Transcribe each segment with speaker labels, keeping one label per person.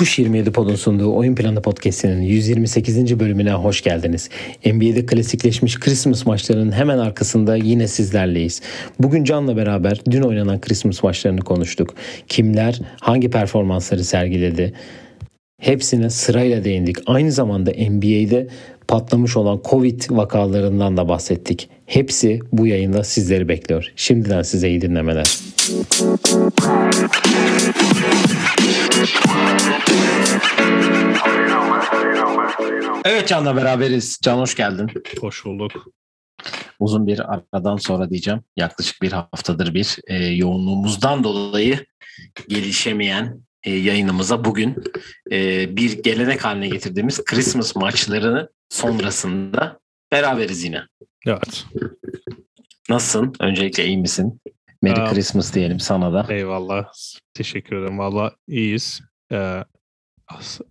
Speaker 1: Tuş 27 Pod'un sunduğu Oyun Planı Podcast'inin 128. bölümüne hoş geldiniz. NBA'de klasikleşmiş Christmas maçlarının hemen arkasında yine sizlerleyiz. Bugün Can'la beraber dün oynanan Christmas maçlarını konuştuk. Kimler hangi performansları sergiledi? Hepsine sırayla değindik. Aynı zamanda NBA'de patlamış olan Covid vakalarından da bahsettik. Hepsi bu yayında sizleri bekliyor. Şimdiden size iyi dinlemeler. Evet Can'la beraberiz. Can hoş geldin.
Speaker 2: Hoş bulduk.
Speaker 1: Uzun bir aradan sonra diyeceğim. Yaklaşık bir haftadır bir e, yoğunluğumuzdan dolayı gelişemeyen e, yayınımıza bugün e, bir gelenek haline getirdiğimiz Christmas maçlarını sonrasında beraberiz yine.
Speaker 2: Evet.
Speaker 1: Nasılsın? Öncelikle iyi misin? Merry
Speaker 2: Aa,
Speaker 1: Christmas diyelim sana da.
Speaker 2: Eyvallah. Teşekkür ederim. Valla iyiyiz. Ee,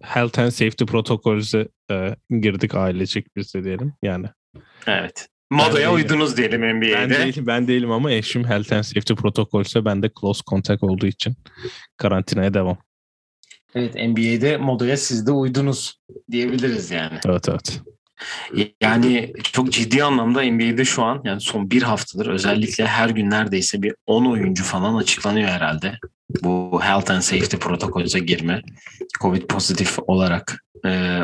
Speaker 2: health and safety protokolüze e, girdik ailecek biz de diyelim. Yani
Speaker 1: Evet. Modaya uydunuz diyelim
Speaker 2: ben
Speaker 1: NBA'de.
Speaker 2: değilim, ben değilim ama eşim health and safety protokolse ben de close contact olduğu için karantinaya devam.
Speaker 1: Evet NBA'de modaya siz de uydunuz diyebiliriz yani.
Speaker 2: Evet evet.
Speaker 1: Yani çok ciddi anlamda NBA'de şu an yani son bir haftadır özellikle her gün neredeyse bir 10 oyuncu falan açıklanıyor herhalde. Bu Health and Safety protokolüze girme Covid pozitif olarak e,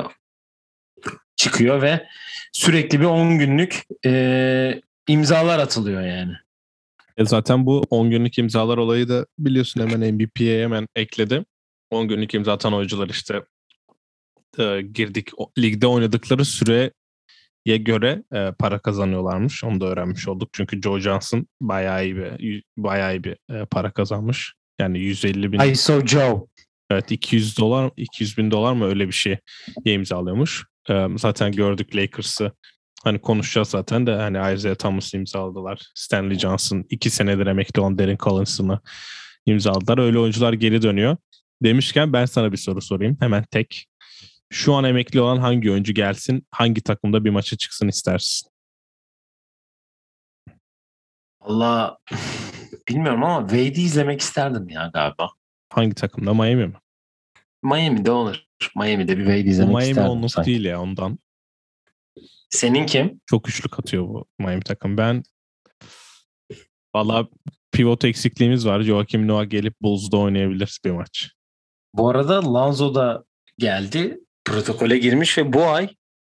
Speaker 1: çıkıyor ve sürekli bir 10 günlük e, imzalar atılıyor yani.
Speaker 2: E zaten bu 10 günlük imzalar olayı da biliyorsun hemen MVP'ye hemen ekledi. 10 günlük imza atan oyuncular işte e, girdik o- ligde oynadıkları süreye göre e, para kazanıyorlarmış. Onu da öğrenmiş olduk. Çünkü Joe Johnson bayağı iyi bir bayağı iyi bir e, para kazanmış. Yani 150 bin
Speaker 1: ISO Joe.
Speaker 2: evet 200 dolar 200 bin dolar mı öyle bir şey imzalıyormuş. E, zaten gördük Lakers'ı hani konuşacağız zaten de hani Isaiah Thomas imzaladılar. Stanley Johnson iki senedir emekli olan Darren Collinson'ı imzaladılar. Öyle oyuncular geri dönüyor. Demişken ben sana bir soru sorayım. Hemen tek. Şu an emekli olan hangi oyuncu gelsin? Hangi takımda bir maça çıksın istersin?
Speaker 1: Allah bilmiyorum ama Wade'i izlemek isterdim ya galiba.
Speaker 2: Hangi takımda? Miami mi?
Speaker 1: Miami'de olur. Miami'de bir Wade izlemek
Speaker 2: Miami
Speaker 1: isterdim.
Speaker 2: onluk
Speaker 1: sanki.
Speaker 2: değil ya ondan.
Speaker 1: Senin kim?
Speaker 2: Çok üçlük atıyor bu Miami takım. Ben valla pivot eksikliğimiz var. Joakim Noah gelip Bulls'da oynayabilir bir maç.
Speaker 1: Bu arada Lanzo da geldi. Protokole girmiş ve bu ay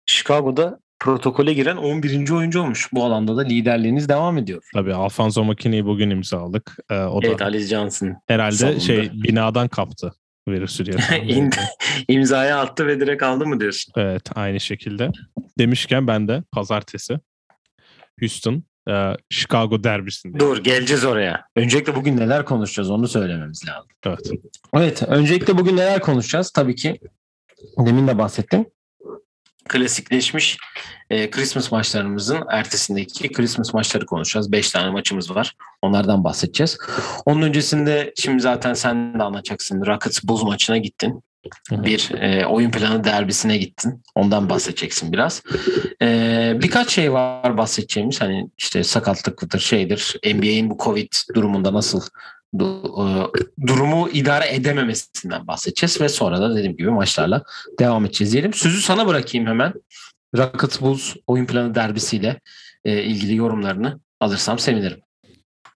Speaker 1: Chicago'da protokole giren 11. oyuncu olmuş. Bu alanda da liderliğiniz devam ediyor.
Speaker 2: Tabii Alfonso Makine'yi bugün imzaladık. Ee, o da
Speaker 1: Evet Alice Johnson
Speaker 2: herhalde
Speaker 1: salonda.
Speaker 2: şey binadan kaptı virüsü diye.
Speaker 1: imzaya attı ve direkt aldı mı diyorsun?
Speaker 2: Evet aynı şekilde. Demişken ben de pazartesi Houston e, Chicago derbisinde.
Speaker 1: Dur geleceğiz oraya. Öncelikle bugün neler konuşacağız onu söylememiz lazım.
Speaker 2: Evet.
Speaker 1: Evet öncelikle bugün neler konuşacağız? Tabii ki demin de bahsettim. Klasikleşmiş e, Christmas maçlarımızın ertesindeki Christmas maçları konuşacağız. 5 tane maçımız var. Onlardan bahsedeceğiz. Onun öncesinde şimdi zaten sen de anlatacaksın. Rockets Bulls maçına gittin. Bir e, oyun planı derbisine gittin. Ondan bahsedeceksin biraz. E, birkaç şey var bahsedeceğimiz. Hani işte sakatlıktır, şeydir. NBA'in bu Covid durumunda nasıl durumu idare edememesinden bahsedeceğiz ve sonra da dediğim gibi maçlarla devam edeceğiz diyelim. Sözü sana bırakayım hemen. Rocket Bulls oyun planı derbisiyle e, ilgili yorumlarını alırsam sevinirim.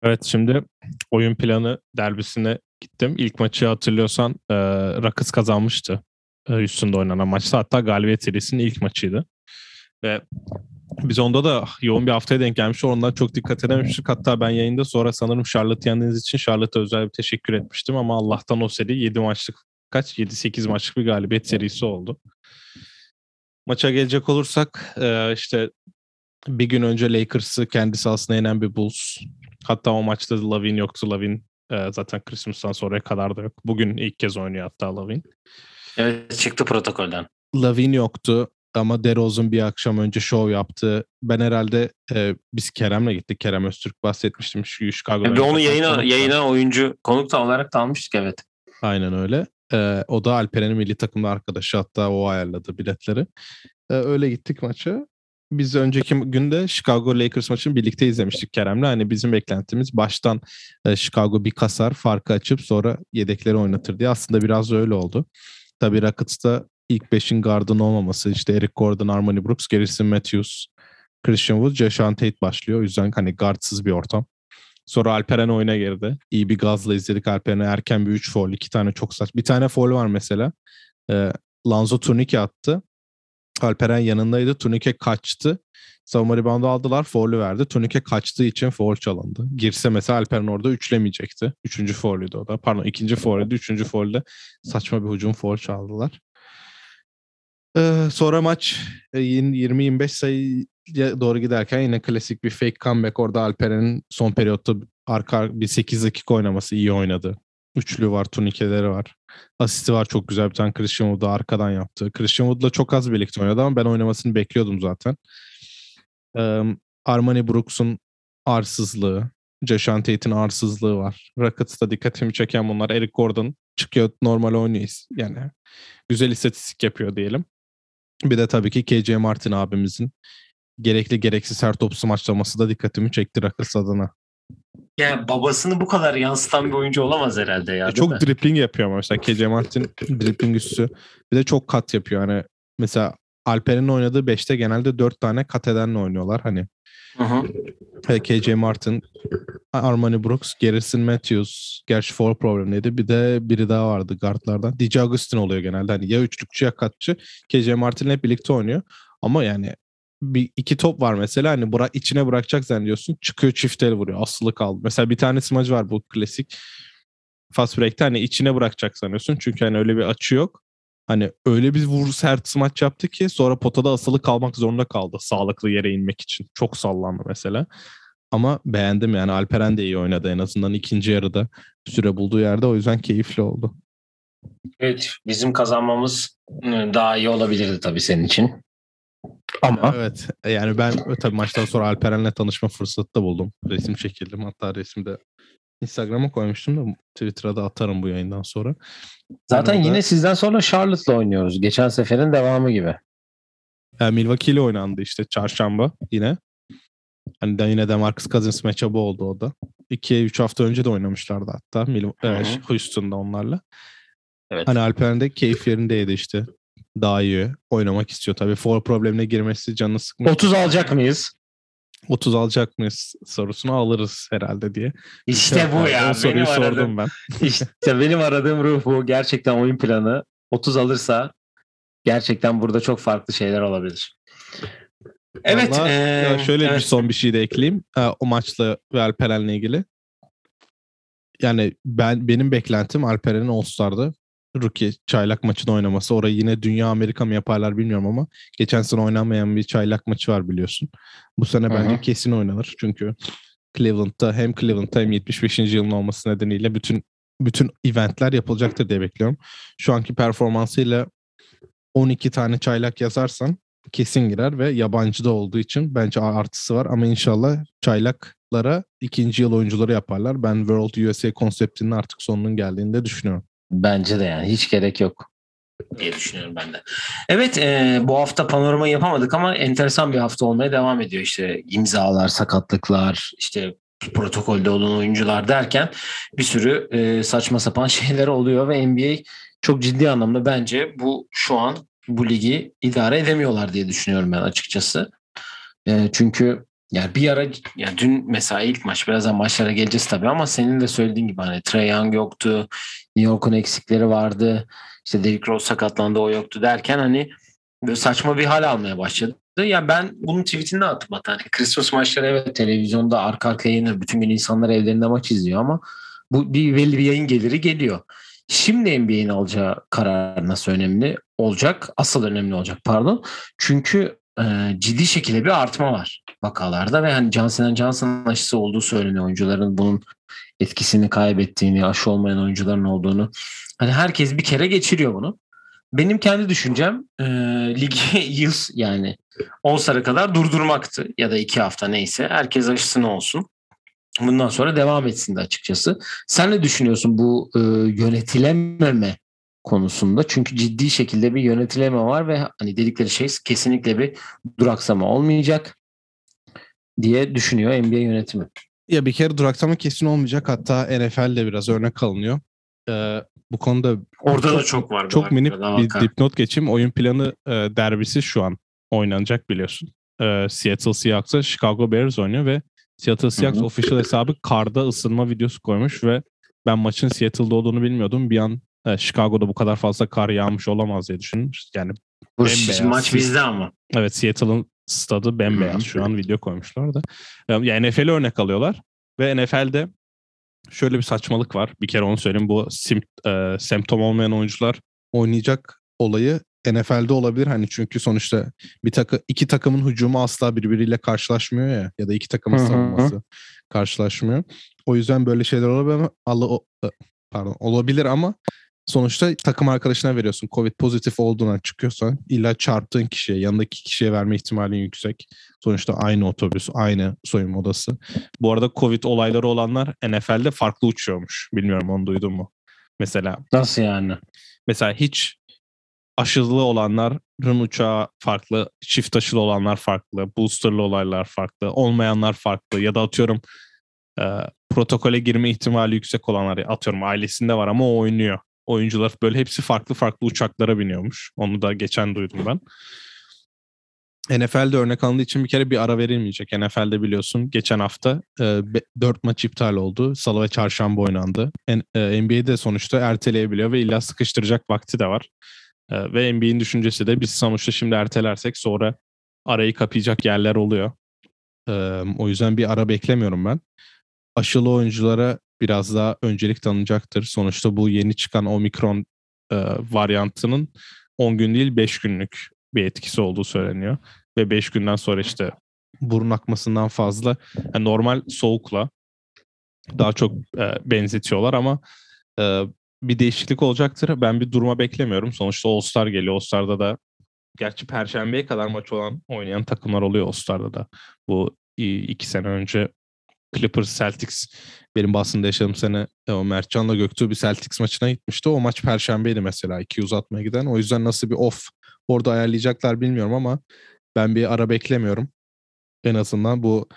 Speaker 2: Evet şimdi oyun planı derbisine gittim. İlk maçı hatırlıyorsan e, kazanmıştı. E, Houston'da oynanan maçta. Hatta galibiyet serisinin ilk maçıydı. Ve biz onda da yoğun bir haftaya denk gelmiş. Ondan çok dikkat edememiştik. Hatta ben yayında sonra sanırım Charlotte yendiğiniz için Charlotte'a özel bir teşekkür etmiştim. Ama Allah'tan o seri 7 maçlık kaç? 7-8 maçlık bir galibiyet serisi oldu. Maça gelecek olursak e, işte bir gün önce Lakers'ı kendi sahasına yenen bir Bulls. Hatta o maçta Lavin yoktu. Lavin e, zaten Christmas'tan sonraya kadar da yok. Bugün ilk kez oynuyor hatta Lavin.
Speaker 1: Evet çıktı protokolden.
Speaker 2: Lavin yoktu ama DeRozan bir akşam önce show yaptı. Ben herhalde e, biz Kerem'le gittik. Kerem Öztürk bahsetmiştim. Şu Chicago'da.
Speaker 1: Ve onu yayına, yayına oyuncu konuk da olarak da almıştık evet.
Speaker 2: Aynen öyle. E, o da Alperen'in milli takımda arkadaşı. Hatta o ayarladı biletleri. E, öyle gittik maça. Biz önceki günde Chicago Lakers maçını birlikte izlemiştik Kerem'le. Hani bizim beklentimiz baştan e, Chicago bir kasar farkı açıp sonra yedekleri oynatır diye. Aslında biraz öyle oldu. Tabii Rockets'ta ilk beşin gardın olmaması işte Eric Gordon, Armani Brooks, Garrison Matthews, Christian Wood, Jashan Tate başlıyor. O yüzden hani guardsız bir ortam. Sonra Alperen oyuna girdi. İyi bir gazla izledik Alperen'i. Erken bir 3 foul. iki tane çok saç. Bir tane foul var mesela. Ee, Lanzo turnike attı. Alperen yanındaydı. Turnike kaçtı. Savunma reboundu aldılar. Foul'ü verdi. Turnike kaçtığı için foul çalındı. Girse mesela Alperen orada üçlemeyecekti. Üçüncü foul'üydü o da. Pardon ikinci foul'üydü. Üçüncü foul'de saçma bir hücum foul çaldılar. Sonra maç 20-25 sayı doğru giderken yine klasik bir fake comeback orada Alperen'in son periyotta arka bir 8 dakika oynaması iyi oynadı. Üçlü var, turnikeleri var. Asisti var çok güzel bir tane Christian Wood'u arkadan yaptı. Christian Wood'la çok az birlikte oynadı ama ben oynamasını bekliyordum zaten. Armani Brooks'un arsızlığı, Jashan Tate'in arsızlığı var. Rockets'ta dikkatimi çeken bunlar. Eric Gordon çıkıyor normal oynuyor. Yani güzel istatistik yapıyor diyelim. Bir de tabii ki KJ Martin abimizin gerekli gereksiz her topu smaçlaması da dikkatimi çekti Rockets adına.
Speaker 1: Yani babasını bu kadar yansıtan bir oyuncu olamaz herhalde ya.
Speaker 2: çok mi? dribbling yapıyor ama mesela KJ Martin dribbling üstü. Bir de çok kat yapıyor. Hani mesela Alper'in oynadığı 5'te genelde 4 tane kat edenle oynuyorlar. Hani Hı hı. KJ Martin, Armani Brooks, Garrison Matthews. Gerçi foul problemliydi. Bir de biri daha vardı guardlardan. DJ Augustin oluyor genelde. Hani ya üçlükçü ya katçı. KJ Martin hep birlikte oynuyor. Ama yani bir iki top var mesela hani bırak içine bırakacak zannediyorsun. Çıkıyor çift el vuruyor. Asılı kaldı. Mesela bir tane smacı var bu klasik. Fast break'te hani içine bırakacak sanıyorsun. Çünkü hani öyle bir açı yok. Hani öyle bir vur sert smaç yaptı ki sonra potada asılı kalmak zorunda kaldı. Sağlıklı yere inmek için. Çok sallandı mesela. Ama beğendim yani Alperen de iyi oynadı en azından ikinci yarıda süre bulduğu yerde o yüzden keyifli oldu.
Speaker 1: Evet bizim kazanmamız ıı, daha iyi olabilirdi tabii senin için.
Speaker 2: Ama evet yani ben tabii maçtan sonra Alperen'le tanışma fırsatı da buldum. Resim çekildim. Hatta resimde Instagram'a koymuştum da Twitter'a da atarım bu yayından sonra.
Speaker 1: Zaten orada... yine sizden sonra Charlotte'la oynuyoruz. Geçen seferin devamı gibi.
Speaker 2: Yani Milwaukee ile oynandı işte çarşamba yine. Hani de yine de Marcus Cousins matchup'ı oldu o da. 2-3 hafta önce de oynamışlardı hatta Mil- Houston'da onlarla. Evet. Hani Alperen de keyif yerindeydi işte daha iyi oynamak istiyor. Tabii foul problemine girmesi canını sıkmış.
Speaker 1: 30 alacak mıyız?
Speaker 2: 30 alacak mıyız sorusunu alırız herhalde diye.
Speaker 1: İşte bu ya. O soruyu benim sordum aradığım, ben. İşte benim aradığım ruh bu. Gerçekten oyun planı 30 alırsa gerçekten burada çok farklı şeyler olabilir.
Speaker 2: Evet. Vallahi, ee, ya şöyle evet. bir son bir şey de ekleyeyim. O maçla ve Alperen'le ilgili. Yani ben benim beklentim Alperen'in All-Star'da rookie çaylak maçını oynaması. Orayı yine Dünya Amerika mı yaparlar bilmiyorum ama geçen sene oynanmayan bir çaylak maçı var biliyorsun. Bu sene Hı-hı. bence kesin oynanır. Çünkü Cleveland'da hem Cleveland'da hem 75. yılın olması nedeniyle bütün bütün eventler yapılacaktır diye bekliyorum. Şu anki performansıyla 12 tane çaylak yazarsan kesin girer ve yabancı da olduğu için bence artısı var ama inşallah çaylaklara ikinci yıl oyuncuları yaparlar. Ben World USA konseptinin artık sonunun geldiğini de düşünüyorum.
Speaker 1: Bence de yani hiç gerek yok diye düşünüyorum ben de. Evet e, bu hafta panorama yapamadık ama enteresan bir hafta olmaya devam ediyor. İşte imzalar, sakatlıklar, işte protokolde olan oyuncular derken bir sürü e, saçma sapan şeyler oluyor ve NBA çok ciddi anlamda bence bu şu an bu ligi idare edemiyorlar diye düşünüyorum ben açıkçası. E, çünkü yani bir ara yani dün mesela ilk maç birazdan maçlara geleceğiz tabii ama senin de söylediğin gibi hani Trey Young yoktu. New York'un eksikleri vardı. İşte Derrick Rose sakatlandı o yoktu derken hani böyle saçma bir hal almaya başladı. Ya yani ben bunun tweetinde attım hatta. Hani Christmas maçları evet televizyonda arka arkaya yayınlar. Bütün gün insanlar evlerinde maç izliyor ama bu bir belli bir yayın geliri geliyor. Şimdi NBA'in alacağı karar nasıl önemli olacak? Asıl önemli olacak pardon. Çünkü e, ciddi şekilde bir artma var vakalarda ve hani Johnson Johnson aşısı olduğu söyleniyor oyuncuların bunun etkisini kaybettiğini, aşı olmayan oyuncuların olduğunu. Hani herkes bir kere geçiriyor bunu. Benim kendi düşüncem e, ligi yıl yani 10 sarı kadar durdurmaktı ya da 2 hafta neyse. Herkes aşısını olsun. Bundan sonra devam etsin de açıkçası. Sen ne düşünüyorsun bu e, yönetilememe konusunda? Çünkü ciddi şekilde bir yönetileme var ve hani dedikleri şey kesinlikle bir duraksama olmayacak diye düşünüyor NBA yönetimi.
Speaker 2: Ya bir kere duraksama kesin olmayacak. Hatta NFL de biraz örnek alınıyor. e, bu konuda
Speaker 1: orada çok, da çok var.
Speaker 2: Çok minik bir dipnot geçeyim. Oyun planı e, derbisi şu an oynanacak biliyorsun. E, Seattle Seahawks'a Chicago Bears oynuyor ve Seattle Seahawks Hı-hı. official hesabı karda ısınma videosu koymuş ve ben maçın Seattle'da olduğunu bilmiyordum. Bir an e, Chicago'da bu kadar fazla kar yağmış olamaz diye düşündüm. Yani
Speaker 1: bu maç bizde ama.
Speaker 2: Evet Seattle'ın stadı bembeyaz Hı-hı. şu an video koymuşlar da. E, yani NFL'e örnek alıyorlar ve NFL'de şöyle bir saçmalık var. Bir kere onu söyleyeyim. Bu sim, e, semptom olmayan oyuncular oynayacak olayı NFL'de olabilir hani çünkü sonuçta bir takı iki takımın hücumu asla birbiriyle karşılaşmıyor ya ya da iki takımın savunması karşılaşmıyor. O yüzden böyle şeyler olabilir ama pardon olabilir ama sonuçta takım arkadaşına veriyorsun. Covid pozitif olduğundan çıkıyorsan illa çarptığın kişiye, yanındaki kişiye verme ihtimalin yüksek. Sonuçta aynı otobüs, aynı soyunma odası. Bu arada Covid olayları olanlar NFL'de farklı uçuyormuş. Bilmiyorum onu duydun mu? Mesela.
Speaker 1: Nasıl yani?
Speaker 2: Mesela hiç aşılı olanların uçağı farklı, çift aşılı olanlar farklı, boosterlı olaylar farklı, olmayanlar farklı ya da atıyorum e, protokole girme ihtimali yüksek olanlar atıyorum ailesinde var ama o oynuyor. Oyuncular böyle hepsi farklı farklı uçaklara biniyormuş. Onu da geçen duydum ben. NFL'de örnek alındığı için bir kere bir ara verilmeyecek. NFL'de biliyorsun geçen hafta e, 4 maç iptal oldu. Salı ve çarşamba oynandı. N, e, NBA'de sonuçta erteleyebiliyor ve illa sıkıştıracak vakti de var. E, ve NBA'in düşüncesi de biz sonuçta şimdi ertelersek sonra arayı kapayacak yerler oluyor. E, o yüzden bir ara beklemiyorum ben. Aşılı oyunculara biraz daha öncelik tanınacaktır. Sonuçta bu yeni çıkan Omikron e, varyantının 10 gün değil 5 günlük bir etkisi olduğu söyleniyor. Ve 5 günden sonra işte burun akmasından fazla yani normal soğukla daha çok e, benzetiyorlar ama e, bir değişiklik olacaktır. Ben bir duruma beklemiyorum. Sonuçta All-Star geliyor. All-Star'da da gerçi Perşembe'ye kadar maç olan oynayan takımlar oluyor All-Star'da da. Bu iki sene önce Clippers Celtics benim basında yaşadığım sene e, o Mertcan'la Göktuğ bir Celtics maçına gitmişti. O maç Perşembeydi mesela iki uzatmaya giden. O yüzden nasıl bir off orada ayarlayacaklar bilmiyorum ama ben bir ara beklemiyorum. En azından bu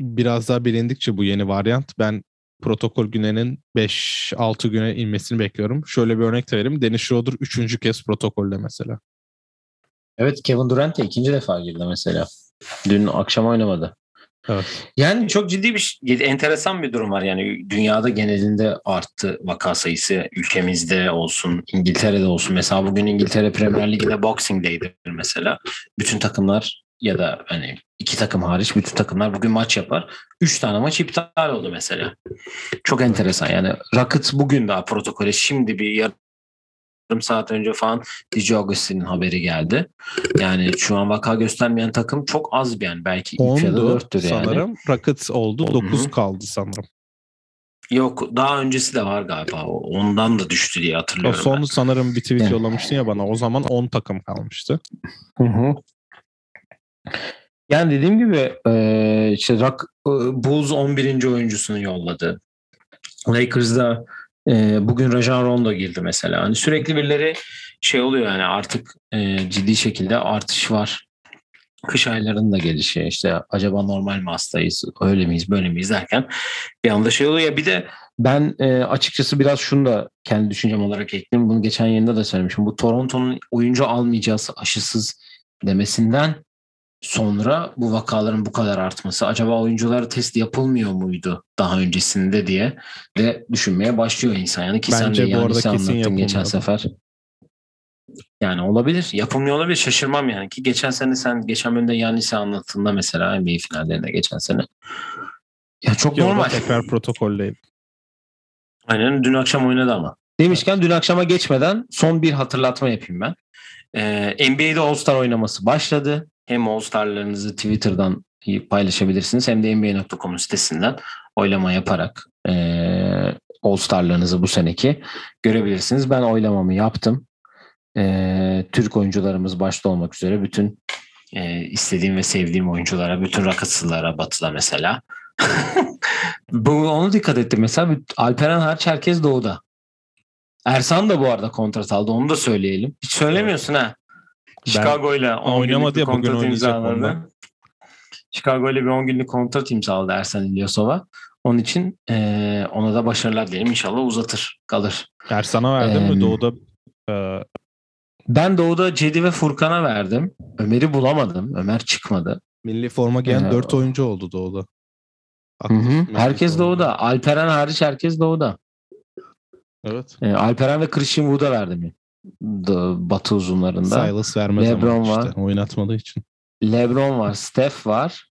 Speaker 2: biraz daha bilindikçe bu yeni varyant ben protokol günenin 5-6 güne inmesini bekliyorum. Şöyle bir örnek vereyim. Dennis Schroeder 3. kez protokolde mesela.
Speaker 1: Evet Kevin Durant de ikinci defa girdi mesela. Dün akşam oynamadı. Evet. Yani çok ciddi bir enteresan bir durum var. Yani dünyada genelinde arttı vaka sayısı. Ülkemizde olsun, İngiltere'de olsun. Mesela bugün İngiltere Premier Ligi'nde Boxing Day'dir mesela. Bütün takımlar ya da hani iki takım hariç bütün takımlar bugün maç yapar. Üç tane maç iptal oldu mesela. Çok enteresan yani. Rocket bugün daha protokole şimdi bir yarım saat önce falan DJ Augustin'in haberi geldi. Yani şu an vaka göstermeyen takım çok az bir yani. Belki 3 ya da 4'tür
Speaker 2: yani. Sanırım Rocket oldu. 9 kaldı sanırım.
Speaker 1: Yok daha öncesi de var galiba. Ondan da düştü diye hatırlıyorum.
Speaker 2: O son ben. sanırım bir tweet yollamıştın ya bana. O zaman 10 takım kalmıştı.
Speaker 1: Hı hı. Yani dediğim gibi e, işte Rock, e, Bulls 11. oyuncusunu yolladı. Lakers'da e, bugün Rajon Rondo girdi mesela. Hani sürekli birileri şey oluyor yani artık e, ciddi şekilde artış var. Kış aylarının da gelişi işte acaba normal mi hastayız öyle miyiz böyle miyiz derken bir anda şey oluyor bir de ben e, açıkçası biraz şunu da kendi düşüncem olarak ekledim. Bunu geçen yayında da söylemişim. Bu Toronto'nun oyuncu almayacağız aşısız demesinden sonra bu vakaların bu kadar artması acaba oyunculara test yapılmıyor muydu daha öncesinde diye de düşünmeye başlıyor insan. Yani ki Bence sen de yani anlattın geçen sefer. Yani olabilir. Yapılmıyor olabilir. Şaşırmam yani ki geçen sene sen geçen bölümde Yanis'i anlattığında mesela NBA finallerinde geçen sene. Ya çok Yok, normal.
Speaker 2: Tekrar protokoldeyim.
Speaker 1: Aynen dün akşam oynadı ama. Demişken dün akşama geçmeden son bir hatırlatma yapayım ben. Ee, NBA'de All-Star oynaması başladı hem All-Star'larınızı Twitter'dan paylaşabilirsiniz hem de NBA.com sitesinden oylama yaparak e, All-Star'larınızı bu seneki görebilirsiniz. Ben oylamamı yaptım. E, Türk oyuncularımız başta olmak üzere bütün e, istediğim ve sevdiğim oyunculara, bütün rakıtsızlara batıda mesela. bu onu dikkat ettim. Mesela Alperen hariç herkes doğuda. Ersan da bu arada kontrat aldı. Onu da söyleyelim. Hiç söylemiyorsun ha. Chicago ile
Speaker 2: oynamadı ya bugün oynayacak
Speaker 1: Chicago ile bir 10 günlük kontrat imzaladı Ersan İlyasova. Onun için e, ona da başarılar diyelim. İnşallah uzatır, kalır.
Speaker 2: Ersan'a verdin
Speaker 1: Em,
Speaker 2: mi? Doğu'da e,
Speaker 1: Ben Doğu'da Cedi ve Furkan'a verdim. Ömer'i bulamadım. Ömer çıkmadı.
Speaker 2: milli forma giyen
Speaker 1: Ee,
Speaker 2: 4 oyuncu oldu Doğu'da.
Speaker 1: Hı hı. Herkes
Speaker 2: forma.
Speaker 1: Doğu'da. Alperen hariç herkes Doğu'da.
Speaker 2: Evet.
Speaker 1: E, Alperen ve Christian Wood'a verdim. Batı uzunlarında.
Speaker 2: Silas vermez
Speaker 1: LeBron
Speaker 2: ama
Speaker 1: var.
Speaker 2: işte oynatmadığı için.
Speaker 1: LeBron var, Steph var.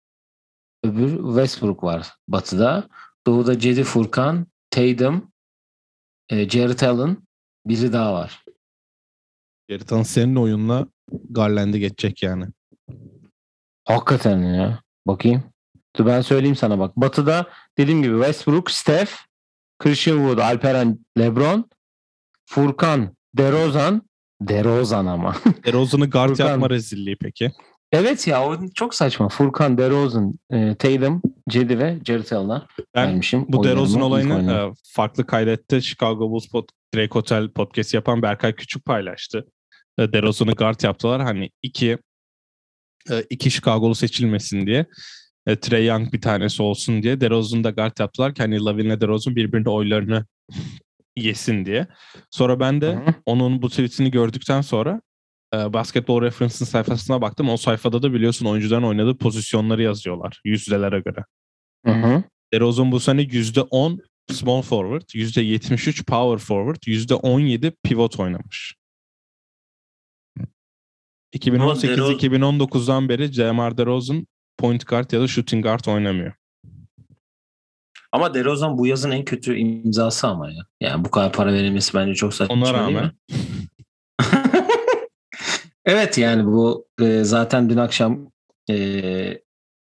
Speaker 1: Öbür Westbrook var Batı'da. Doğu'da Cedi Furkan, Tatum, e, Jarrett Allen, biri daha var.
Speaker 2: Geritan senin oyunla Garland'i geçecek yani.
Speaker 1: Hakikaten ya. Bakayım. Dur ben söyleyeyim sana bak. Batı'da dediğim gibi Westbrook, Steph, Christian Wood, Alperen, LeBron, Furkan, DeRozan, DeRozan ama.
Speaker 2: DeRozan'ı guard
Speaker 1: Furkan.
Speaker 2: yapma rezilliği peki.
Speaker 1: evet ya o çok saçma. Furkan, DeRozan, e, Tatum, Cedi ve Jarrett Allen'a
Speaker 2: Ben
Speaker 1: vermişim.
Speaker 2: bu DeRozan olayını e, farklı kaydetti. Chicago Bulls pod, Drake Hotel podcast yapan Berkay Küçük paylaştı. E, DeRozan'ı guard yaptılar. Hani iki e, iki Chicago'lu seçilmesin diye. E, Trey Young bir tanesi olsun diye. DeRozan'ı da guard yaptılar ki hani Lavin'le DeRozan birbirine oylarını yesin diye. Sonra ben de
Speaker 1: Hı hı.
Speaker 2: onun bu tweetini gördükten sonra e, Basketball Reference'ın sayfasına baktım. O sayfada da biliyorsun oyuncuların oynadığı pozisyonları yazıyorlar yüzdelere göre.
Speaker 1: Hı hı.
Speaker 2: DeRozan bu sene %10 small forward, %73 power forward, %17 pivot oynamış. 2018-2019'dan beri DeMar DeRozan point guard ya da shooting guard oynamıyor.
Speaker 1: Ama DeRozan bu yazın en kötü imzası ama ya. Yani bu kadar para verilmesi bence çok saçma
Speaker 2: Ona
Speaker 1: değil
Speaker 2: rağmen
Speaker 1: evet yani bu e, zaten dün akşam e,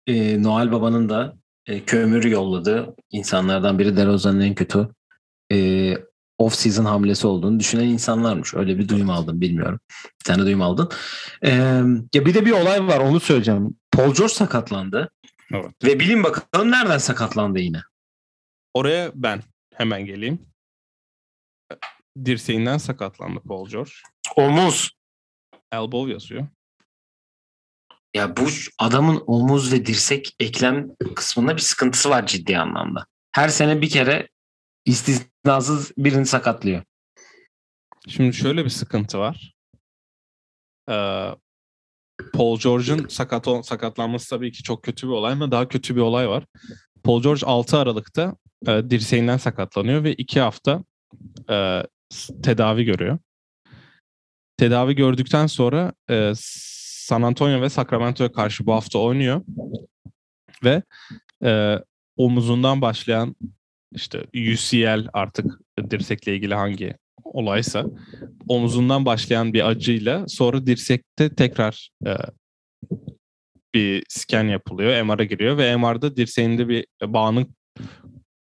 Speaker 1: e, Noel Baba'nın da e, kömür yolladığı insanlardan biri DeRozan'ın en kötü e, off-season hamlesi olduğunu düşünen insanlarmış. Öyle bir duyum aldım bilmiyorum. Bir tane duyum aldın. E, ya bir de bir olay var onu söyleyeceğim. Paul George sakatlandı.
Speaker 2: Evet.
Speaker 1: Ve bilin bakalım nereden sakatlandı yine.
Speaker 2: Oraya ben hemen geleyim. Dirseğinden sakatlandı Paul George.
Speaker 1: Omuz.
Speaker 2: Elbow yazıyor.
Speaker 1: Ya bu adamın omuz ve dirsek eklem kısmında bir sıkıntısı var ciddi anlamda. Her sene bir kere istisnasız birini sakatlıyor.
Speaker 2: Şimdi şöyle bir sıkıntı var. Ee, Paul George'un sakat sakatlanması tabii ki çok kötü bir olay ama daha kötü bir olay var. Paul George 6 Aralık'ta e, dirseğinden sakatlanıyor ve 2 hafta e, tedavi görüyor. Tedavi gördükten sonra e, San Antonio ve Sacramento'ya karşı bu hafta oynuyor ve e, omuzundan başlayan işte UCL artık dirsekle ilgili hangi olaysa omuzundan başlayan bir acıyla sonra dirsekte tekrar e, bir scan yapılıyor. MR'a giriyor ve MR'da dirseğinde bir bağının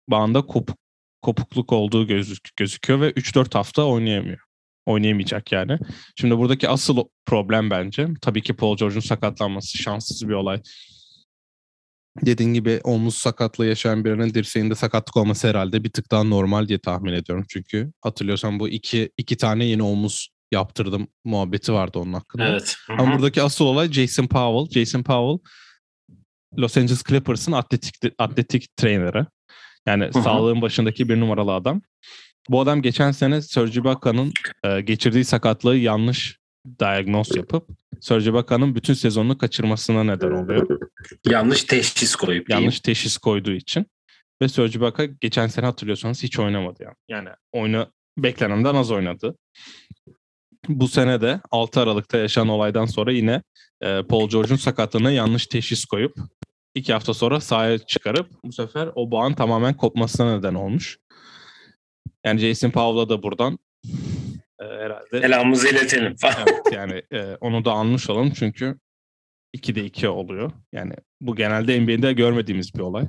Speaker 2: bağında kopuk, kopukluk olduğu gözük, gözüküyor ve 3-4 hafta oynayamıyor. Oynayamayacak yani. Şimdi buradaki asıl problem bence tabii ki Paul George'un sakatlanması şanssız bir olay. Dediğin gibi omuz sakatlığı yaşayan birinin dirseğinde sakatlık olması herhalde bir tık daha normal diye tahmin ediyorum. Çünkü hatırlıyorsan bu iki, iki tane yeni omuz yaptırdım muhabbeti vardı onun hakkında. Ama buradaki asıl olay Jason Powell. Jason Powell Los Angeles Clippers'ın atletik atletik traineri. Yani
Speaker 1: hı.
Speaker 2: sağlığın başındaki bir numaralı adam. Bu adam geçen sene Serge Ibaka'nın e, geçirdiği sakatlığı yanlış diagnoz yapıp Serge Ibaka'nın bütün sezonunu kaçırmasına neden oluyor.
Speaker 1: Yanlış teşhis koyup.
Speaker 2: Yanlış teşhis koyduğu için. Ve Serge Ibaka geçen sene hatırlıyorsanız hiç oynamadı yani. Yani oyunu beklenenden az oynadı. Bu sene de 6 Aralık'ta yaşanan olaydan sonra yine e, Paul George'un sakatlığına yanlış teşhis koyup iki hafta sonra sahaya çıkarıp bu sefer o bağın tamamen kopmasına neden olmuş. Yani Jason Powell'a da buradan e, herhalde
Speaker 1: Selamımızı iletelim falan.
Speaker 2: evet, yani e, onu da anmış olalım çünkü 2'de 2 oluyor. Yani bu genelde NBA'de görmediğimiz bir olay.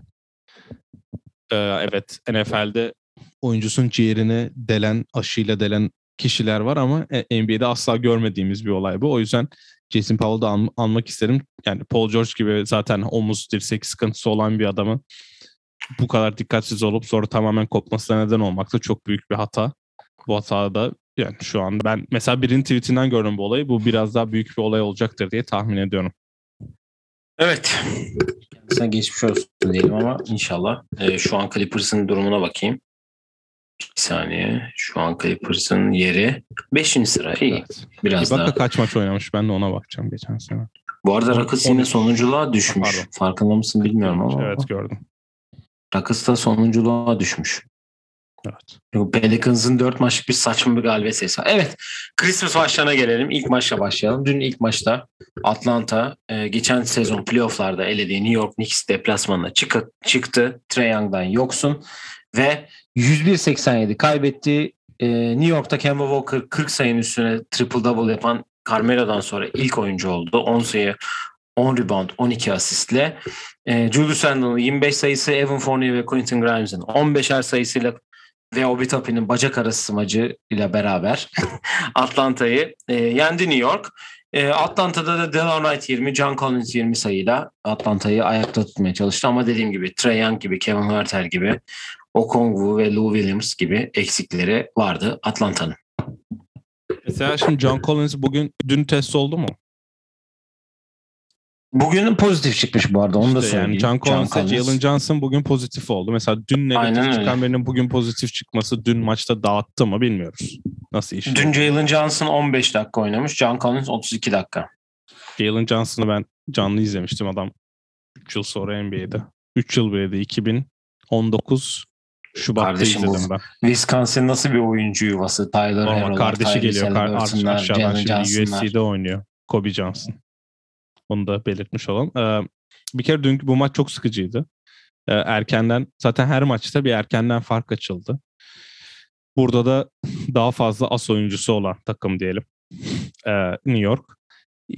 Speaker 2: E, evet NFL'de oyuncusun ciğerini delen, aşıyla delen kişiler var ama e, NBA'de asla görmediğimiz bir olay bu. O yüzden Jason Powell'ı da an- anmak isterim. Yani Paul George gibi zaten omuz dirsek sıkıntısı olan bir adamın bu kadar dikkatsiz olup sonra tamamen kopmasına neden olmak da çok büyük bir hata. Bu hatada yani şu an ben mesela birinin tweetinden gördüm bu olayı. Bu biraz daha büyük bir olay olacaktır diye tahmin ediyorum.
Speaker 1: Evet. Kendisine geçmiş olsun diyelim ama inşallah. Ee, şu an Clippers'ın durumuna bakayım. Bir saniye. Şu an Clippers'ın yeri 5. sıra. İyi.
Speaker 2: Evet.
Speaker 1: Biraz
Speaker 2: Ibaka
Speaker 1: daha.
Speaker 2: kaç maç oynamış ben de ona bakacağım geçen sene.
Speaker 1: Bu arada Rakıs yine
Speaker 2: 13.
Speaker 1: sonunculuğa düşmüş.
Speaker 2: Pardon.
Speaker 1: Farkında mısın bilmiyorum ama.
Speaker 2: Evet gördüm.
Speaker 1: Rakıs da sonunculuğa düşmüş.
Speaker 2: Evet.
Speaker 1: Pelicans'ın 4 maçlık bir saçma bir galibiyet sayısı. Evet. Christmas maçlarına gelelim. İlk maçla başlayalım. Dün ilk maçta Atlanta e, geçen sezon playofflarda elediği New York Knicks deplasmanına çıkı, çıktı. Trae Young'dan yoksun. Ve 101-87 kaybetti. E, New York'ta Kemba Walker 40 sayının üstüne triple double yapan Carmelo'dan sonra ilk oyuncu oldu. 10 sayı 10 rebound, 12 asistle. E, Julius Randle'ın 25 sayısı, Evan Fournier ve Quentin Grimes'in 15'er sayısıyla ve Obi Toppin'in bacak arası smacı ile beraber Atlanta'yı e, yendi New York. E, Atlanta'da da Delon Wright 20, John Collins 20 sayıyla Atlanta'yı ayakta tutmaya çalıştı. Ama dediğim gibi Trae Young gibi, Kevin Huerter gibi, Okongwu ve Lou Williams gibi eksikleri vardı Atlanta'nın.
Speaker 2: Mesela şimdi John Collins bugün dün test oldu mu?
Speaker 1: Bugün pozitif çıkmış bu arada onu da
Speaker 2: İşte
Speaker 1: söyleyeyim.
Speaker 2: yani John Collins ve Jalen Johnson bugün pozitif oldu. Mesela dün
Speaker 1: Aynen
Speaker 2: negatif
Speaker 1: öyle.
Speaker 2: çıkan birinin bugün pozitif çıkması dün maçta dağıttı mı bilmiyoruz. Nasıl iş?
Speaker 1: Dün Jalen Johnson 15 dakika oynamış, John Collins 32 dakika.
Speaker 2: Jalen Johnson'ı ben canlı izlemiştim adam 3 yıl sonra NBA'de. 3 yıl biriydi. 2019 Şubat'ta
Speaker 1: Kardeşim
Speaker 2: izledim ben.
Speaker 1: Wisconsin nasıl bir oyuncu yuvası? Tyler
Speaker 2: Normal
Speaker 1: Herro'lar,
Speaker 2: kardeşi
Speaker 1: Tyrese
Speaker 2: geliyor. Kar, aşağıdan şimdi. USC'de oynuyor. Kobe Johnson. Onu da belirtmiş olalım. Ee, bir kere dünkü bu maç çok sıkıcıydı. Ee, erkenden zaten her maçta bir erkenden fark açıldı. Burada da daha fazla as oyuncusu olan takım diyelim. Ee, New York.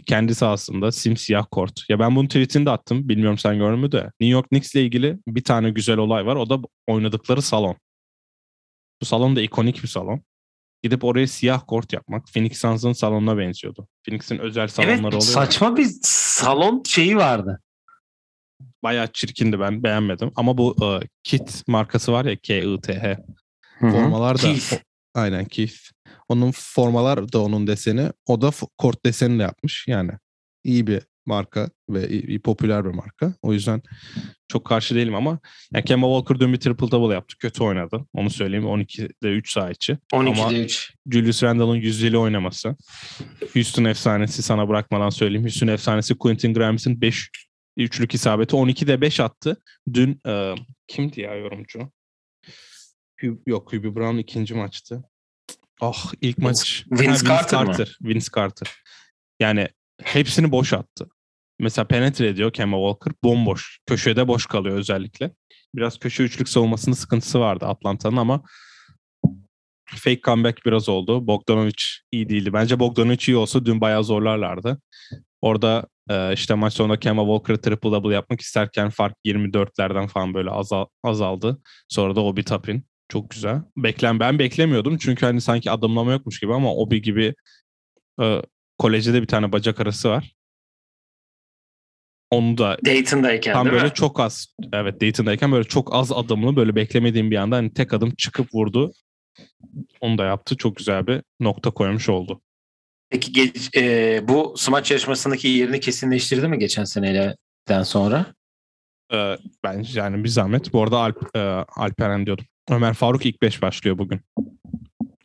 Speaker 2: Kendi sahasında simsiyah kort. Ya ben bunun tweetini de attım. Bilmiyorum sen gördün mü de. New York Knicks'le ilgili bir tane güzel olay var. O da oynadıkları salon. Bu salon da ikonik bir salon. Gidip oraya siyah kort yapmak Phoenix Suns'ın salonuna benziyordu. Phoenix'in özel salonları
Speaker 1: Evet
Speaker 2: oluyor.
Speaker 1: saçma bir salon şeyi vardı.
Speaker 2: Bayağı çirkindi ben beğenmedim. Ama bu e, Kit markası var ya K-I-T-H. Formalar da
Speaker 1: Keith.
Speaker 2: o- aynen Keith. Onun formalar da onun deseni. O da kort desenini yapmış. Yani iyi bir marka ve iyi, iyi popüler bir marka. O yüzden çok karşı değilim ama yani Kemba Walker dün bir triple double yaptı. Kötü oynadı. Onu söyleyeyim. 12'de 3 saha içi.
Speaker 1: 12'de
Speaker 2: Ama
Speaker 1: 3.
Speaker 2: Julius Randle'ın yüzdeli oynaması. Houston efsanesi sana bırakmadan söyleyeyim. Houston efsanesi Quentin Grimes'in 5 üçlük isabeti 12'de 5 attı. Dün e, kimdi ya yorumcu? Yok Hubie Brown ikinci maçtı. Ah ilk maç.
Speaker 1: Vince Carter mı?
Speaker 2: Vince Carter. Yani hepsini boş attı. Mesela penetre ediyor Kemba Walker. Bomboş. Köşede boş kalıyor özellikle. Biraz köşe üçlük savunmasının sıkıntısı vardı Atlanta'nın ama fake comeback biraz oldu. Bogdanovic iyi değildi. Bence Bogdanovic iyi olsa dün bayağı zorlarlardı. Orada e, işte maç sonunda Kemba Walker'ı triple double yapmak isterken fark 24'lerden falan böyle azal, azaldı. Sonra da Obi Toppin. Çok güzel. Beklen ben beklemiyordum çünkü hani sanki adımlama yokmuş gibi ama Obi gibi e, kolejde de bir tane bacak arası var. Onu da
Speaker 1: Dayton'dayken
Speaker 2: tam böyle
Speaker 1: mi?
Speaker 2: çok az evet Dayton'dayken böyle çok az adımlı böyle beklemediğim bir anda hani tek adım çıkıp vurdu. Onu da yaptı. Çok güzel bir nokta koymuş oldu.
Speaker 1: Peki e, bu smaç yarışmasındaki yerini kesinleştirdi mi geçen seneden sonra?
Speaker 2: Ee, bence yani bir zahmet. Bu arada Alp, e, Alperen diyordum. Ömer Faruk ilk 5 başlıyor bugün.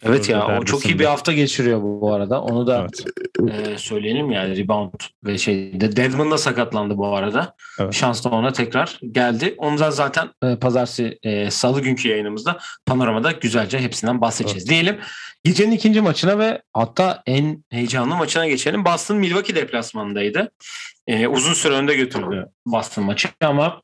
Speaker 1: Evet ya o çok iyi bir hafta geçiriyor bu, bu arada. Onu da
Speaker 2: Evet.
Speaker 1: e, söyleyelim yani rebound ve şeyde Deadman da sakatlandı bu arada.
Speaker 2: Evet.
Speaker 1: Şans da ona tekrar geldi. Ondan zaten e, pazartesi e, salı günkü yayınımızda panoramada güzelce hepsinden bahsedeceğiz. Diyelim gecenin ikinci maçına ve hatta en heyecanlı maçına geçelim. Boston Milwaukee deplasmanındaydı. E, uzun süre önde götürdü Boston maçı ama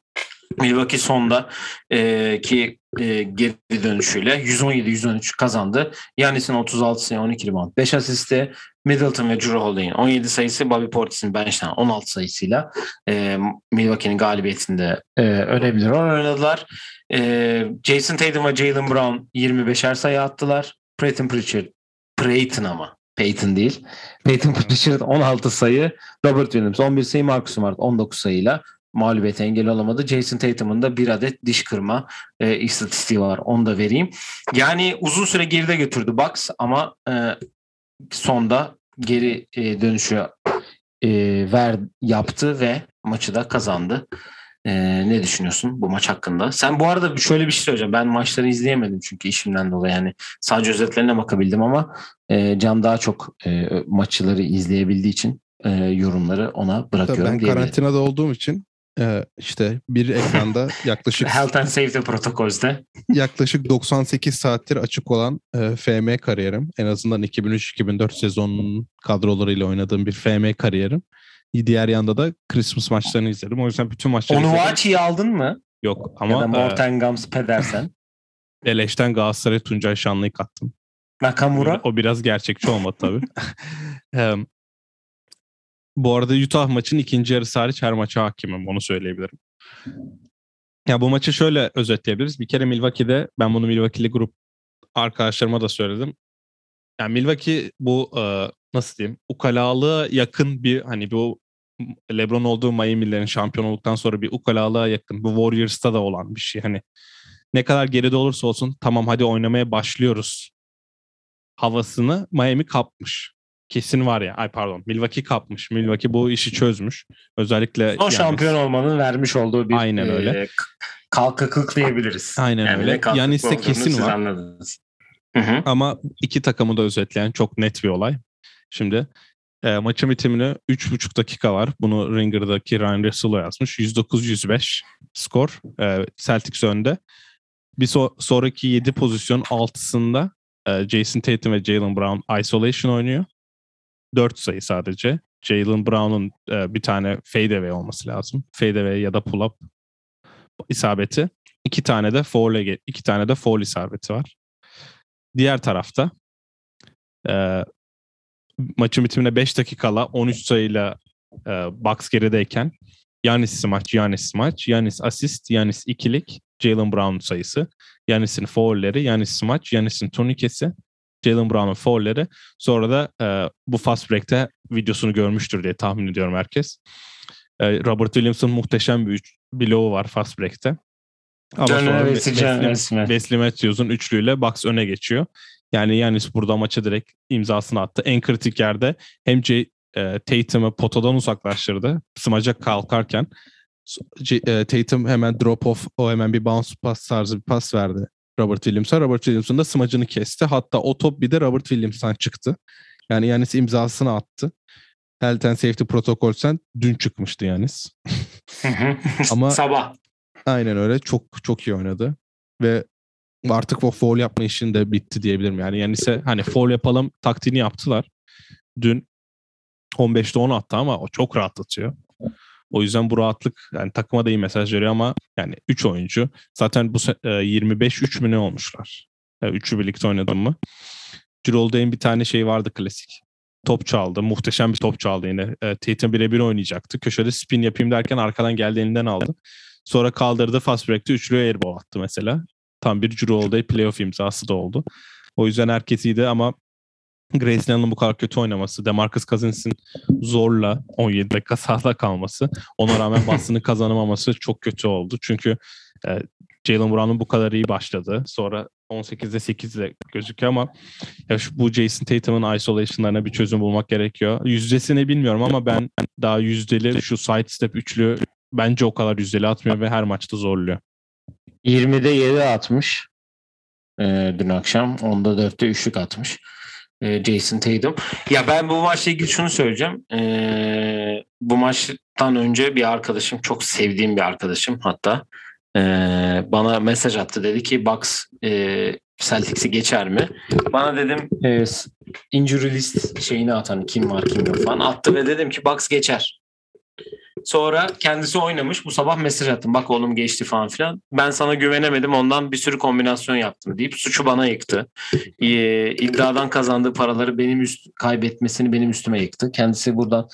Speaker 1: Milwaukee sonda e, ki e, geri dönüşüyle 117-113 kazandı. Yanis'in 36 sayı 12 rebound 5 asisti. Middleton ve Drew Holiday'in 17 sayısı. Bobby Portis'in bench'ten 16 sayısıyla e, Milwaukee'nin galibiyetinde e, önemli rol oynadılar. E, Jason Tatum ve Jalen Brown 25'er sayı attılar. Peyton Pritchard Peyton ama Peyton değil. Peyton Pritchard 16 sayı. Robert Williams 11 sayı. Marcus Smart 19 sayıyla mağlubiyete engel olamadı. Jason Tatum'un da bir adet diş kırma e, istatistiği var. Onu da vereyim. Yani uzun süre geride götürdü Bucks ama e, sonda geri e, dönüşü e, ver yaptı ve maçı da kazandı. Ee, ne düşünüyorsun bu maç hakkında? Sen bu arada şöyle bir şey söyleyeceğim. Ben maçları izleyemedim çünkü işimden dolayı yani sadece özetlerine bakabildim ama e, Can daha çok e, maçları izleyebildiği için e, yorumları ona bırakıyorum.
Speaker 2: ben karantinada olduğum için e, işte bir ekranda yaklaşık
Speaker 1: Health and Safety protokolde
Speaker 2: yaklaşık 98 saattir açık olan e, FM kariyerim. En azından 2003-2004 sezonunun kadrolarıyla oynadığım bir FM kariyerim. Diğer yanda da Christmas maçlarını izledim. O yüzden bütün maçları izledim.
Speaker 1: Onuachi'yi aldın mı?
Speaker 2: Yok
Speaker 1: ya da
Speaker 2: ama e,
Speaker 1: Morten Gams Pedersen.
Speaker 2: Beleş'ten Galatasaray Tuncay Şanlı'yı kattım.
Speaker 1: Nakamura.
Speaker 2: O biraz gerçekçi olmadı tabii. Bu arada Utah maçın ikinci yarısı hariç her maça hakimim. Onu söyleyebilirim. Ya bu maçı şöyle özetleyebiliriz. Bir kere Milwaukee'de ben bunu Milwaukee'li grup arkadaşlarıma da söyledim. Yani Milwaukee bu e, nasıl diyeyim ukalalığa yakın bir hani bu LeBron olduğu Miami'lerin şampiyon olduktan sonra bir ukalalığa yakın. Bu Warriors'ta da olan bir şey. Hani ne kadar geride olursa olsun tamam hadi oynamaya başlıyoruz havasını Miami kapmış. Kesin var ya. Ay pardon. Milwaukee kapmış. Milwaukee bu işi çözmüş. Özellikle
Speaker 1: Son
Speaker 2: yani-
Speaker 1: şampiyon olmanın vermiş olduğu bir
Speaker 2: Aynen öyle.
Speaker 1: e, kalkaklık diyebiliriz.
Speaker 2: Aynen
Speaker 1: Yani
Speaker 2: öyle. Yanis'te
Speaker 1: olduğunu
Speaker 2: kesin var.
Speaker 1: anladınız. Hı hı.
Speaker 2: Ama iki takımı da özetleyen çok net bir olay. Şimdi e, maçın bitimine 3,5 dakika var. Bunu Ringer'daki Ryan Russell'o yazmış. 109-105 skor. E, Celtics önde. Bir so- sonraki 7 pozisyon 6'sında e, Jason Tatum ve Jalen Brown isolation oynuyor. 4 sayı sadece. Jalen Brown'un e, bir tane fadeaway olması lazım. Fadeaway ya da pull-up isabeti. İki tane de foul, iki tane de foul isabeti var. Diğer tarafta e, maçın bitimine 5 dakikala 13 sayıyla e, Bucks gerideyken Yanis maç, Yanis maç, Yanis asist, Yanis ikilik, Jalen Brown sayısı, Yanis'in foulleri, Yanis maç, Yanis'in turnikesi, Jalen Brown'un foulleri. Sonra da e, bu fast break'te videosunu görmüştür diye tahmin ediyorum herkes. E, Robert Williams'ın muhteşem bir bloğu var fast break'te. Ama
Speaker 1: John
Speaker 2: sonra
Speaker 1: Wesley,
Speaker 2: Matthews'un üçlüyle Bucks öne geçiyor. Yani Yanis burada maça direkt imzasını attı. En kritik yerde hem J, e, Tatum'u potadan uzaklaştırdı. Smaca kalkarken C- e, Tatum hemen drop off o hemen bir bounce pass tarzı bir pas verdi Robert Williams'a. Robert Williams'ın da smacını kesti. Hatta o top bir de Robert Williams'tan çıktı. Yani Yanis imzasını attı. Health and Safety protokolsen dün çıkmıştı Yanis. Ama-
Speaker 1: Sabah.
Speaker 2: Aynen öyle. Çok çok iyi oynadı. Ve artık o foul yapma işin de bitti diyebilirim. Yani Yanis'e hani foul yapalım taktiğini yaptılar. Dün 15'te 10 attı ama o çok rahatlatıyor. O yüzden bu rahatlık yani takıma da iyi mesaj veriyor ama yani 3 oyuncu zaten bu se- e, 25-3 mü ne olmuşlar? Yani üçü birlikte oynadım mı? Cirol'da bir tane şey vardı klasik. Top çaldı. Muhteşem bir top çaldı yine. E, Tatum birebir oynayacaktı. Köşede spin yapayım derken arkadan geldi elinden aldı. Sonra kaldırdı fast break'te üçlüye airball attı mesela. Tam bir Holiday playoff imzası da oldu. O yüzden herkes iyiydi ama Allen'ın bu kadar kötü oynaması, DeMarcus Cousins'in zorla 17 dakika sahada kalması, ona rağmen Boston'ın kazanamaması çok kötü oldu. Çünkü e, Jalen Brown'un bu kadar iyi başladı. Sonra 18'de 8 ile gözüküyor ama ya şu, bu Jason Tatum'un isolation'larına bir çözüm bulmak gerekiyor. Yüzdesini bilmiyorum ama ben daha yüzdeli şu side step üçlü bence o kadar yüzdeli atmıyor ve her maçta zorluyor.
Speaker 1: 20'de 7 atmış. Ee, dün akşam. 10'da 4'te üçlük atmış. Ee, Jason Tatum. Ya ben bu maçla ilgili şunu söyleyeceğim. Ee, bu maçtan önce bir arkadaşım, çok sevdiğim bir arkadaşım hatta ee, bana mesaj attı. Dedi ki Bucks e, Celtics'i geçer mi? Bana dedim e, injury list şeyini at hani kim var kim yok falan. Attı ve dedim ki Bucks geçer. Sonra kendisi oynamış. Bu sabah mesaj attım. Bak oğlum geçti falan filan. Ben sana güvenemedim. Ondan bir sürü kombinasyon yaptım deyip suçu bana yıktı. Ee, iddiadan kazandığı paraları benim üst kaybetmesini benim üstüme yıktı. Kendisi buradan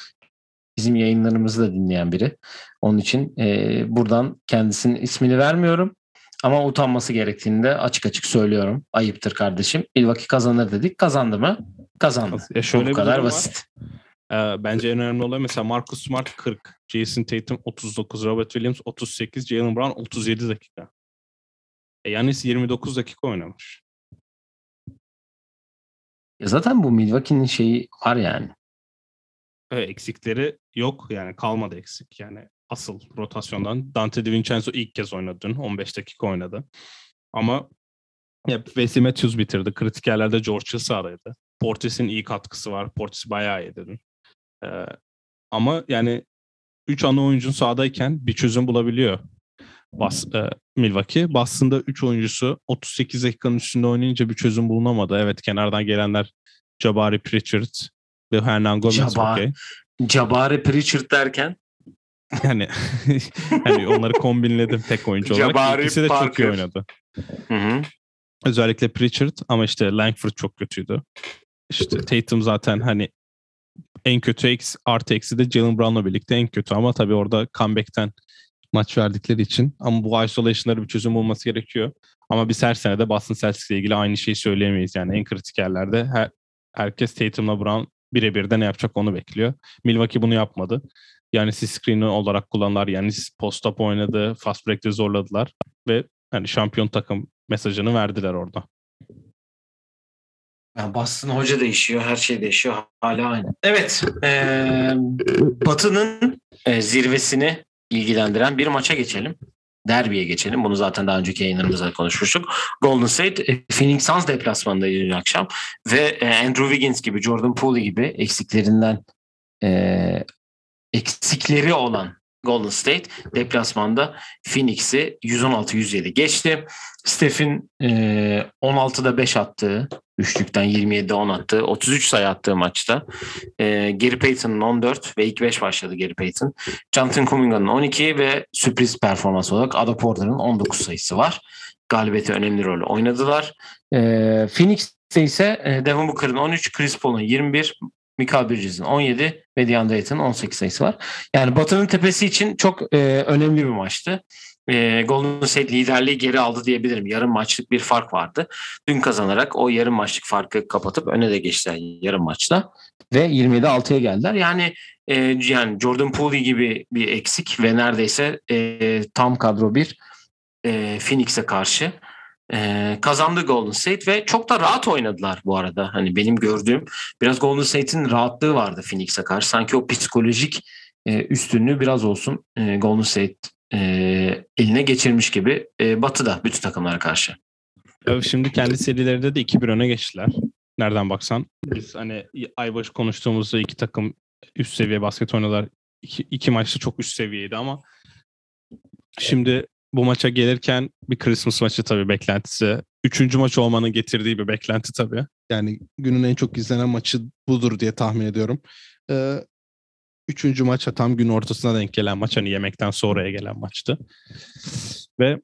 Speaker 1: bizim yayınlarımızı da dinleyen biri. Onun için e, buradan kendisinin ismini vermiyorum. Ama utanması gerektiğini de açık açık söylüyorum. Ayıptır kardeşim. Milwaukee kazanır dedik. Kazandı mı? Kazandı.
Speaker 2: Ya şöyle
Speaker 1: Bu kadar
Speaker 2: durum var.
Speaker 1: basit.
Speaker 2: Ee, bence en önemli olay mesela Marcus Smart 40, Jason Tatum 39, Robert Williams 38, Jalen Brown 37 dakika. E, Yanis 29 dakika oynamış.
Speaker 1: Ya zaten bu Milwaukee'nin şeyi var yani.
Speaker 2: E, eksikleri yok yani kalmadı eksik yani. asıl rotasyondan. Dante DiVincenzo ilk kez oynadı dün. 15 dakika oynadı. Ama ya Wesley Matthews bitirdi. Kritik yerlerde George Hill sahadaydı. Portis'in iyi katkısı var. Portis bayağı iyi dedim. Ee, ama yani 3 ana oyuncun sahadayken bir çözüm bulabiliyor Bas, e, Milwaukee. Boston'da 3 oyuncusu 38 dakikanın üstünde oynayınca bir çözüm bulunamadı. Evet kenardan gelenler Jabari Pritchard ve Hernan Gomez
Speaker 1: Jabari,
Speaker 2: okay.
Speaker 1: Jabari Pritchard derken
Speaker 2: yani, yani onları kombinledim tek oyuncu olarak.
Speaker 1: Jabari
Speaker 2: İkisi de
Speaker 1: Parker.
Speaker 2: çok iyi oynadı.
Speaker 1: Hı hı.
Speaker 2: Özellikle Pritchard ama işte Langford çok kötüydü. İşte Tatum zaten hani en kötü eksi, artı eksi de Jalen Brown'la birlikte en kötü ama tabii orada comeback'ten maç verdikleri için ama bu isolation'lara bir çözüm olması gerekiyor. Ama biz her sene de Boston Celtics ile ilgili aynı şeyi söyleyemeyiz. Yani en kritik yerlerde her, herkes Tatum'la Brown birebir de ne yapacak onu bekliyor. Milwaukee bunu yapmadı. Yani screen olarak kullandılar. Yani post-up oynadı. Fast break'te zorladılar. Ve hani şampiyon takım mesajını verdiler orada.
Speaker 1: Yani Boston hoca değişiyor, her şey değişiyor. Hala aynı. Evet, ee, Batı'nın e, zirvesini ilgilendiren bir maça geçelim. Derbiye geçelim. Bunu zaten daha önceki yayınlarımızda konuşmuştuk. Golden State, e, Phoenix Suns deplasmanında dün akşam ve e, Andrew Wiggins gibi, Jordan Poole gibi eksiklerinden e, eksikleri olan Golden State deplasmanda Phoenix'i 116-107 geçti. Steph'in e, 16'da 5 attığı, üçlükten 27'de 10 attığı, 33 sayı attığı maçta. E, Gary Payton'ın 14 ve ilk 5 başladı Gary Payton. Jonathan Kuminga'nın 12 ve sürpriz performans olarak Ada Porter'ın 19 sayısı var. Galibiyete önemli rol oynadılar. E, Phoenix'te ise e, Devin Booker'ın 13, Chris Paul'un 21, Michael Bridges'in 17 ve DeAndre Ayton'un 18 sayısı var. Yani Batı'nın tepesi için çok e, önemli bir maçtı. E, Golden State liderliği geri aldı diyebilirim. Yarım maçlık bir fark vardı. Dün kazanarak o yarım maçlık farkı kapatıp öne de geçtiler yarım maçta. Ve 27 6'ya geldiler. Yani e, yani Jordan Poole gibi bir eksik ve neredeyse e, tam kadro bir e, Phoenix'e karşı ee, kazandı Golden State ve çok da rahat oynadılar bu arada. Hani benim gördüğüm biraz Golden State'in rahatlığı vardı Phoenix'e karşı. Sanki o psikolojik e, üstünlüğü biraz olsun e, Golden State e, eline geçirmiş gibi e, Batı'da bütün takımlara karşı.
Speaker 2: Şimdi kendi serilerinde de 2-1 öne geçtiler. Nereden baksan. Biz hani aybaşı konuştuğumuzda iki takım üst seviye basket oynadılar. İki, iki maçta çok üst seviyeydi ama şimdi bu maça gelirken bir Christmas maçı tabii beklentisi. Üçüncü maç olmanın getirdiği bir beklenti tabii.
Speaker 3: Yani günün en çok izlenen maçı budur diye tahmin ediyorum. Ee, üçüncü maça tam gün ortasına denk gelen maç. Hani yemekten sonraya gelen maçtı.
Speaker 2: Ve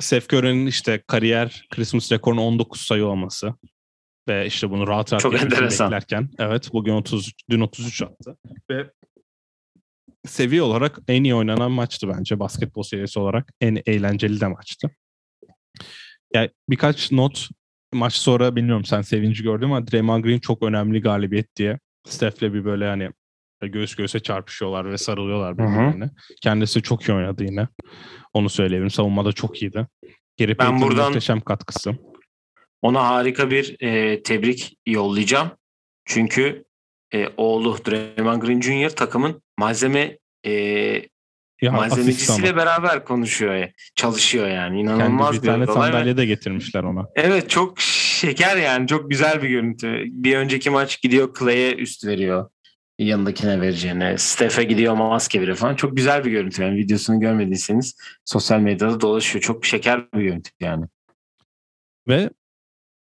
Speaker 2: Seth Curry'nin işte kariyer Christmas rekorunun 19 sayı olması. Ve işte bunu rahat rahat
Speaker 1: Çok enteresan.
Speaker 2: beklerken. Evet bugün 30, dün 33 attı. Ve seviye olarak en iyi oynanan maçtı bence basketbol seviyesi olarak. En eğlenceli de maçtı. Yani birkaç not maç sonra bilmiyorum sen sevinci gördün ama Draymond Green çok önemli galibiyet diye Steph'le bir böyle hani göğüs göğüse çarpışıyorlar ve sarılıyorlar birbirlerine. Kendisi çok iyi oynadı yine. Onu söyleyebilirim. Savunmada çok iyiydi. Geri
Speaker 1: Ben buradan-
Speaker 2: muhteşem katkısı.
Speaker 1: Ona harika bir e, tebrik yollayacağım. Çünkü e, oğlu Draymond Green Jr. takımın malzeme e,
Speaker 2: Ya,
Speaker 1: malzemecisiyle beraber konuşuyor. ya, Çalışıyor yani.
Speaker 2: Kendi
Speaker 1: İnanılmaz
Speaker 2: bir tane sandalye de getirmişler ona.
Speaker 1: Evet çok şeker yani. Çok güzel bir görüntü. Bir önceki maç gidiyor Clay'e üst veriyor. Yanındakine vereceğine. Steph'e gidiyor maske veriyor falan. Çok güzel bir görüntü. Yani videosunu görmediyseniz sosyal medyada dolaşıyor. Çok şeker bir görüntü yani.
Speaker 2: Ve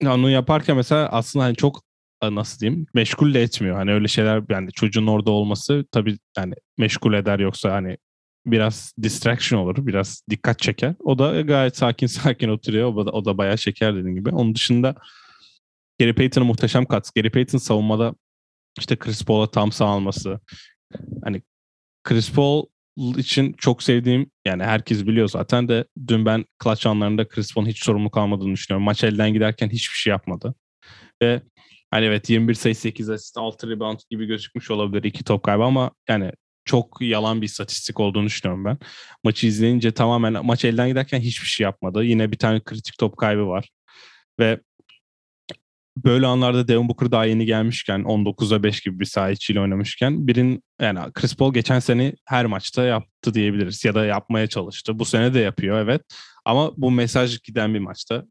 Speaker 2: onu yaparken mesela aslında hani çok e, nasıl diyeyim meşgul de etmiyor. Hani öyle şeyler yani çocuğun orada olması tabii yani meşgul eder yoksa hani biraz distraction olur. Biraz dikkat çeker. O da gayet sakin sakin oturuyor. O da, o da bayağı şeker dediğim gibi. Onun dışında Gary Payton'ın muhteşem katkısı. Gary Payton savunmada işte Chris Paul'a tam sağlaması. Hani Chris Paul için çok sevdiğim yani herkes biliyor zaten de dün ben clutch anlarında Chris Paul'un hiç sorumluluk almadığını düşünüyorum. Maç elden giderken hiçbir şey yapmadı. Ve hani evet 21 sayı 8 asist 6 rebound gibi gözükmüş olabilir iki top kaybı ama yani çok yalan bir istatistik olduğunu düşünüyorum ben. Maçı izleyince tamamen maç elden giderken hiçbir şey yapmadı. Yine bir tane kritik top kaybı var. Ve böyle anlarda Devin Booker daha yeni gelmişken 19'a 5 gibi bir saha içiyle oynamışken birin yani Chris Paul geçen sene her maçta yaptı diyebiliriz ya da yapmaya çalıştı. Bu sene de yapıyor evet. Ama bu mesaj giden bir maçta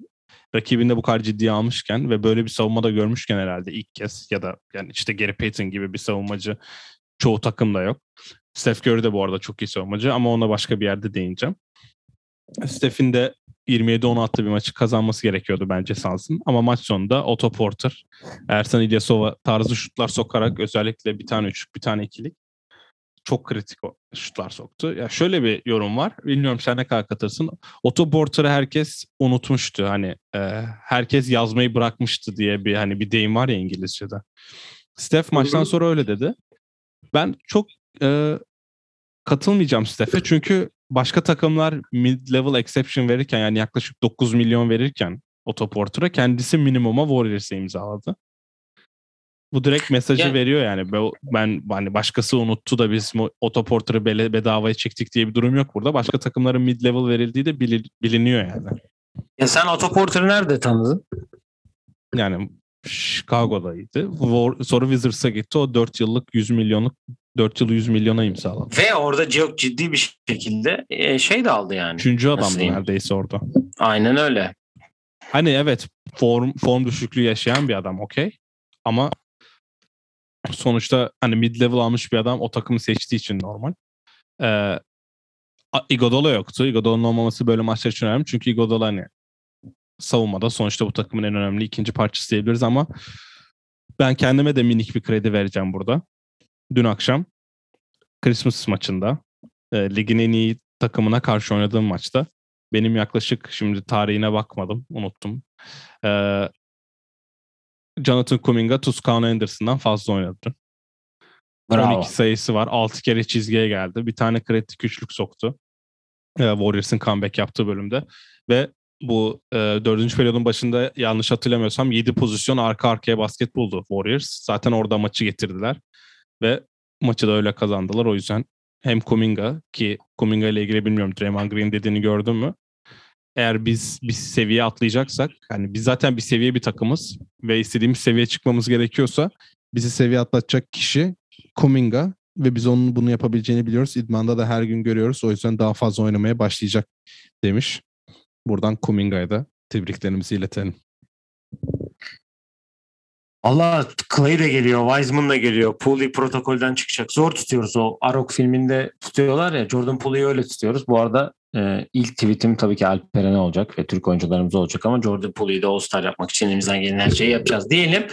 Speaker 2: rakibinde bu kadar ciddiye almışken ve böyle bir savunmada görmüşken herhalde ilk kez ya da yani işte Gary Payton gibi bir savunmacı çoğu takımda yok. Steph Curry de bu arada çok iyi savunmacı ama ona başka bir yerde değineceğim. Steph'in de 27-10 attı bir maçı kazanması gerekiyordu bence Suns'ın. Ama maç sonunda Otto Porter, Ersan İlyasova tarzı şutlar sokarak özellikle bir tane üçlük bir tane ikilik çok kritik şutlar soktu. Ya şöyle bir yorum var. Bilmiyorum sen ne kadar katırsın. Otto Porter'ı herkes unutmuştu. Hani e, herkes yazmayı bırakmıştı diye bir hani bir deyim var ya İngilizce'de. Steph maçtan sonra öyle dedi. Ben çok e, katılmayacağım Steph'e çünkü başka takımlar mid-level exception verirken yani yaklaşık 9 milyon verirken Otto Porter'a kendisi minimuma Warriors'e imzaladı. Bu direkt mesajı yani, veriyor yani. Ben hani başkası unuttu da biz Otto Porter'ı bedavaya çektik diye bir durum yok burada. Başka takımların mid-level verildiği de biliniyor yani.
Speaker 1: Ya sen Otto Porter'ı nerede tanıdın?
Speaker 2: Yani Chicago'daydı. Sonra Wizards'a gitti. O 4 yıllık 100 milyonluk 4 yıl 100 milyona imzaladı.
Speaker 1: Ve orada çok ciddi bir şekilde e, şey de aldı yani.
Speaker 2: Üçüncü adamdı neredeyse orada.
Speaker 1: Aynen öyle.
Speaker 2: Hani evet form form düşüklüğü yaşayan bir adam okey. Ama sonuçta hani mid level almış bir adam o takımı seçtiği için normal. Ee, Iguodala yoktu. Iguodala'nın olmaması böyle maçlar için önemli. Çünkü Iguodala hani savunmada sonuçta bu takımın en önemli ikinci parçası diyebiliriz ama ben kendime de minik bir kredi vereceğim burada. Dün akşam Christmas maçında e, ligin en iyi takımına karşı oynadığım maçta benim yaklaşık şimdi tarihine bakmadım unuttum. E, Jonathan Kuminga Tuscano Anderson'dan fazla oynadı. Bravo. 12 sayısı var. 6 kere çizgiye geldi. Bir tane kritik üçlük soktu. E, Warriors'ın comeback yaptığı bölümde. Ve bu e, dördüncü periyodun başında yanlış hatırlamıyorsam 7 pozisyon arka arkaya basket buldu Warriors. Zaten orada maçı getirdiler. Ve maçı da öyle kazandılar. O yüzden hem Kuminga ki Kuminga ile ilgili bilmiyorum Draymond Green dediğini gördün mü? Eğer biz bir seviye atlayacaksak hani biz zaten bir seviye bir takımız ve istediğimiz seviyeye çıkmamız gerekiyorsa bizi seviye atlatacak kişi Kuminga ve biz onun bunu yapabileceğini biliyoruz. İdmanda da her gün görüyoruz. O yüzden daha fazla oynamaya başlayacak demiş. Buradan Kuminga'ya da tebriklerimizi iletelim.
Speaker 1: Allah Clay de geliyor, Wiseman da geliyor. Pooley protokolden çıkacak. Zor tutuyoruz o Arok filminde tutuyorlar ya. Jordan Pooley'i öyle tutuyoruz. Bu arada e, ilk tweetim tabii ki Alperen'e olacak ve Türk oyuncularımız olacak ama Jordan Pooley'i de All-Star yapmak için elimizden gelen her şeyi yapacağız. Diyelim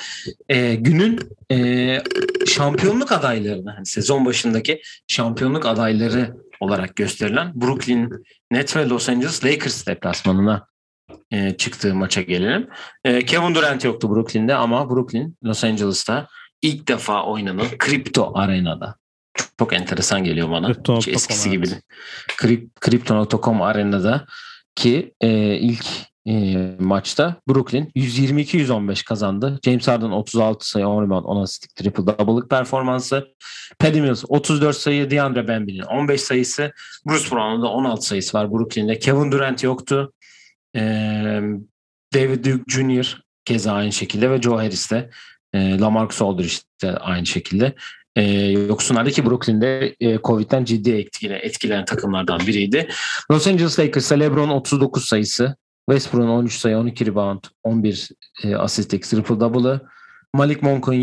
Speaker 1: e, günün e, şampiyonluk adaylarını, hani sezon başındaki şampiyonluk adayları olarak gösterilen Brooklyn Nets ve Los Angeles Lakers deplasmanına e, çıktığı maça gelelim. E, Kevin Durant yoktu Brooklyn'de ama Brooklyn Los Angeles'ta ilk defa oynanan Crypto Arena'da. Çok, çok enteresan geliyor bana. Hiç eskisi gibi. Crypto.com Arena'da ki e, ilk e, maçta Brooklyn 122-115 kazandı. James Harden 36 sayı 10 rebound 10 asist triple double'lık performansı. Paddy Mills 34 sayı DeAndre Bembry'nin 15 sayısı. Bruce Brown'un da 16 sayısı var Brooklyn'de. Kevin Durant yoktu. E, David Duke Jr. keza aynı şekilde ve Joe Harris de e, Lamarcus Aldridge de aynı şekilde e, yoksunlardı ki Brooklyn'de e, Covid'den ciddi etkile, etkilenen takımlardan biriydi. Los Angeles Lakers'ta LeBron 39 sayısı, Westbrook'un 13 sayı, 12 rebound, 11 e, asistlik triple double'ı, Malik Monk'un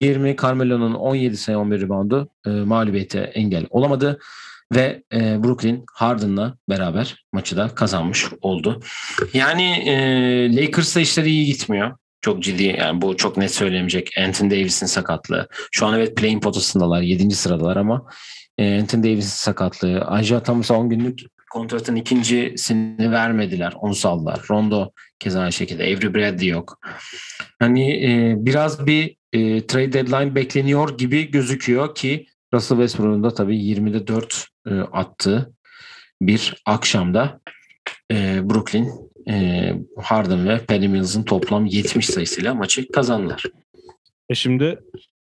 Speaker 1: 20, Carmelo'nun 17 sayı, 11 reboundu e, mağlubiyete engel olamadı ve e, Brooklyn Harden'la beraber maçı da kazanmış oldu. Yani e, Lakers'ta işleri iyi gitmiyor. Çok ciddi yani bu çok net söylemeyecek. Anthony Davis'in sakatlığı. Şu an evet playing potasındalar. 7. sıradalar ama e, Anthony Davis'in sakatlığı. Anja Thomas'a 10 günlük kontratın ikincisini vermediler. Onu saldılar. Rondo keza aynı şekilde. Avery Bradley yok. Hani e, biraz bir e, trade deadline bekleniyor gibi gözüküyor ki Russell Westbrook'un da tabii 20'de 4 e, attığı bir akşamda e, Brooklyn e, Harden ve Patty Mills'ın toplam 70 sayısıyla maçı kazandılar.
Speaker 2: E şimdi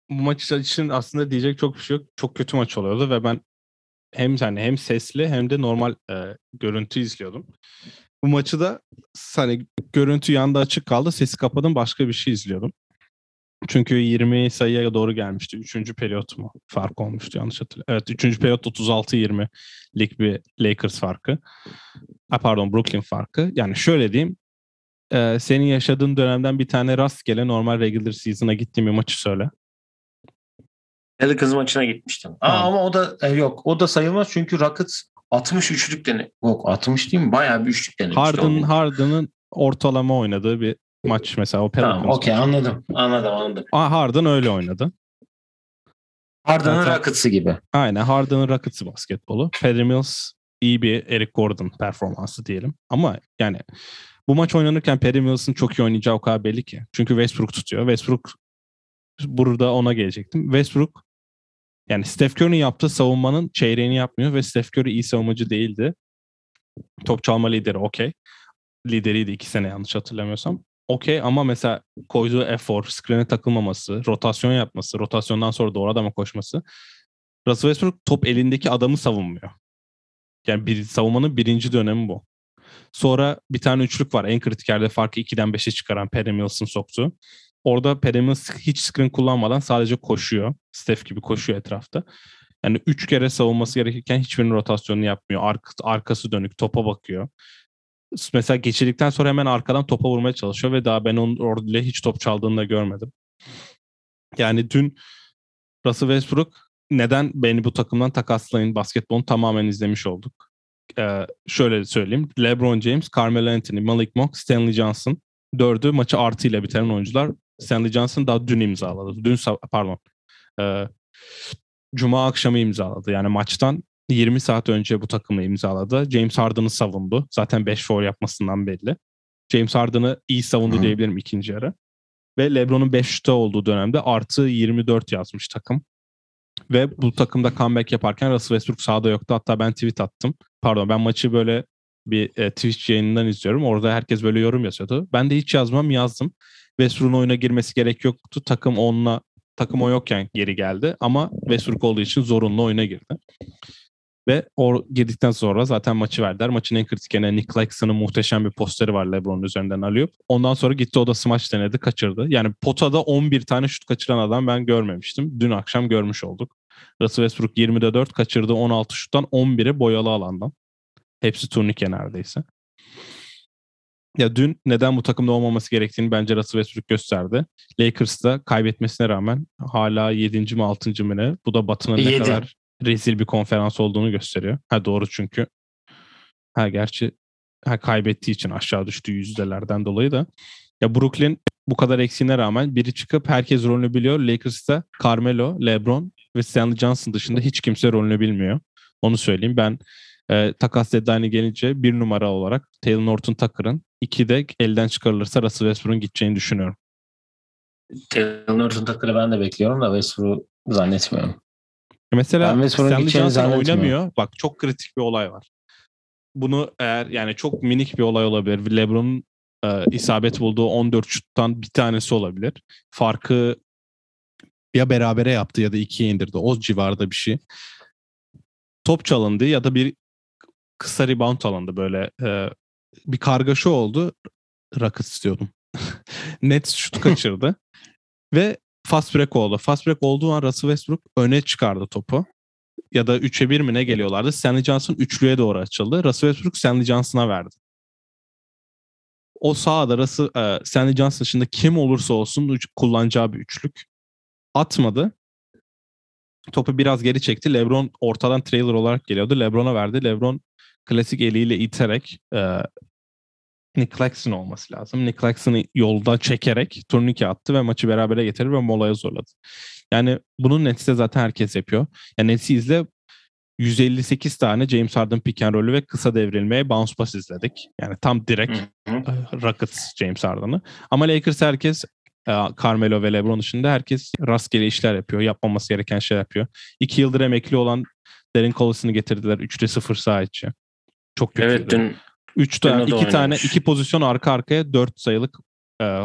Speaker 2: bu maç için aslında diyecek çok bir şey yok. Çok kötü maç oluyordu ve ben hem yani hem sesli hem de normal e, görüntü izliyordum. Bu maçı da hani görüntü yanda açık kaldı. Sesi kapadım başka bir şey izliyordum. Çünkü 20 sayıya doğru gelmişti. Üçüncü periyot mu? Fark olmuştu yanlış hatırlıyorum. Evet üçüncü periyot 36-20'lik bir Lakers farkı. Ha, pardon Brooklyn farkı. Yani şöyle diyeyim. E, senin yaşadığın dönemden bir tane rastgele normal regular season'a gittiğim bir maçı söyle.
Speaker 1: Pelicans maçına gitmiştim. Aa, ama o da e, yok. O da sayılmaz çünkü Rockets 60 üçlük dene. Yok 60 değil mi? Bayağı bir üçlük denemişti.
Speaker 2: Harden, Harden'ın ortalama oynadığı bir maç mesela o Pelicans.
Speaker 1: Tamam okey anladım. Anladım anladım.
Speaker 2: Harden öyle oynadı.
Speaker 1: Harden'ın Rockets'ı gibi.
Speaker 2: Aynen Harden'ın Rockets'ı basketbolu. Patty Mills iyi bir Eric Gordon performansı diyelim. Ama yani bu maç oynanırken Patty Mills'ın çok iyi oynayacağı o kadar belli ki. Çünkü Westbrook tutuyor. Westbrook burada ona gelecektim. Westbrook yani Steph Curry'nin yaptığı savunmanın çeyreğini yapmıyor ve Steph Curry iyi savunmacı değildi. Top çalma lideri okey. Lideriydi iki sene yanlış hatırlamıyorsam. Okey ama mesela koyduğu efor, screen'e takılmaması, rotasyon yapması, rotasyondan sonra doğru adama koşması. Russell Westbrook top elindeki adamı savunmuyor. Yani bir, savunmanın birinci dönemi bu. Sonra bir tane üçlük var. En kritik yerde farkı 2'den 5'e çıkaran Perry Mills'ın soktuğu. Orada Perry Mills hiç screen kullanmadan sadece koşuyor. Steph gibi koşuyor etrafta. Yani üç kere savunması gerekirken hiçbirinin rotasyonunu yapmıyor. Ark, arkası dönük topa bakıyor. Mesela geçirdikten sonra hemen arkadan topa vurmaya çalışıyor ve daha ben onun orada bile hiç top çaldığını da görmedim. Yani dün Russell Westbrook neden beni bu takımdan takaslayın basketbolunu tamamen izlemiş olduk. Ee, şöyle söyleyeyim. LeBron James, Carmelo Anthony, Malik Monk, Stanley Johnson dördü maçı artıyla bitiren oyuncular. Stanley Johnson daha dün imzaladı. Dün pardon. Ee, Cuma akşamı imzaladı. Yani maçtan 20 saat önce bu takımı imzaladı. James Harden'ı savundu. Zaten 5 foul yapmasından belli. James Harden'ı iyi savundu
Speaker 1: Hı.
Speaker 2: diyebilirim ikinci yarı. Ve LeBron'un 5 şutu olduğu dönemde artı 24 yazmış takım. Ve bu takımda comeback yaparken Russell Westbrook sahada yoktu. Hatta ben tweet attım. Pardon ben maçı böyle bir e, Twitch yayınından izliyorum. Orada herkes böyle yorum yazıyordu. Ben de hiç yazmam yazdım. Westbrook'un oyuna girmesi gerek yoktu. Takım onunla takım o yokken geri geldi. Ama Westbrook olduğu için zorunlu oyuna girdi. Ve o girdikten sonra zaten maçı verdiler. Maçın en kritik yerine Nick Claxton'ın muhteşem bir posteri var LeBron'un üzerinden alıyor. Ondan sonra gitti o da smaç denedi, kaçırdı. Yani potada 11 tane şut kaçıran adam ben görmemiştim. Dün akşam görmüş olduk. Russell Westbrook 20'de 4 kaçırdı 16 şuttan 11'i boyalı alandan. Hepsi turnike neredeyse. Ya dün neden bu takımda olmaması gerektiğini bence Russell Westbrook gösterdi. Lakers'ta kaybetmesine rağmen hala 7. mi 6. mı ne? Bu da Batı'nın ne kadar rezil bir konferans olduğunu gösteriyor. Ha doğru çünkü. Ha gerçi ha, kaybettiği için aşağı düştü yüzdelerden dolayı da. Ya Brooklyn bu kadar eksiğine rağmen biri çıkıp herkes rolünü biliyor. Lakers'ta Carmelo, LeBron ve Stanley Johnson dışında hiç kimse rolünü bilmiyor. Onu söyleyeyim. Ben e, takas deadline'ı gelince bir numara olarak Taylor Norton Tucker'ın iki de elden çıkarılırsa Russell Westbrook'un gideceğini düşünüyorum.
Speaker 1: Taylor Norton Tucker'ı ben de bekliyorum da Westbrook zannetmiyorum.
Speaker 2: Mesela Stanley Johnson oynamıyor. Bak çok kritik bir olay var. Bunu eğer yani çok minik bir olay olabilir. LeBron'un e, isabet bulduğu 14 şuttan bir tanesi olabilir. Farkı ya berabere yaptı ya da ikiye indirdi. O civarda bir şey. Top çalındı ya da bir kısa rebound alındı böyle. e, bir kargaşa oldu. Rockets istiyordum. Net şut kaçırdı. Ve fast break oldu. Fast break olduğu an Russell Westbrook öne çıkardı topu. Ya da 3'e 1 mi ne geliyorlardı. Stanley Johnson üçlüye doğru açıldı. Russell Westbrook Stanley Johnson'a verdi. O sahada Russell, e, Stanley Johnson dışında kim olursa olsun üç- kullanacağı bir üçlük. Atmadı. Topu biraz geri çekti. LeBron ortadan trailer olarak geliyordu. LeBron'a verdi. LeBron klasik eliyle iterek e, Nick Claxton olması lazım. Nick Claxton'ı yolda çekerek turnike attı ve maçı berabere getirdi ve molaya zorladı. Yani bunun netisi de zaten herkes yapıyor. Yani netisi izle 158 tane James Harden pick and roll'ü ve kısa devrilmeye bounce pass izledik. Yani tam direkt e, Rockets James Harden'ı. Ama Lakers herkes e, Carmelo ve LeBron dışında herkes rastgele işler yapıyor. Yapmaması gereken şeyler yapıyor. İki yıldır emekli olan Darren Collison'ı getirdiler. 3'te 0 sağ içi. Çok kötüydü.
Speaker 1: Evet dün
Speaker 2: 3
Speaker 1: Dün
Speaker 2: tane,
Speaker 1: o da
Speaker 2: iki tane,
Speaker 1: oynamış.
Speaker 2: iki pozisyon arka arkaya 4 sayılık e,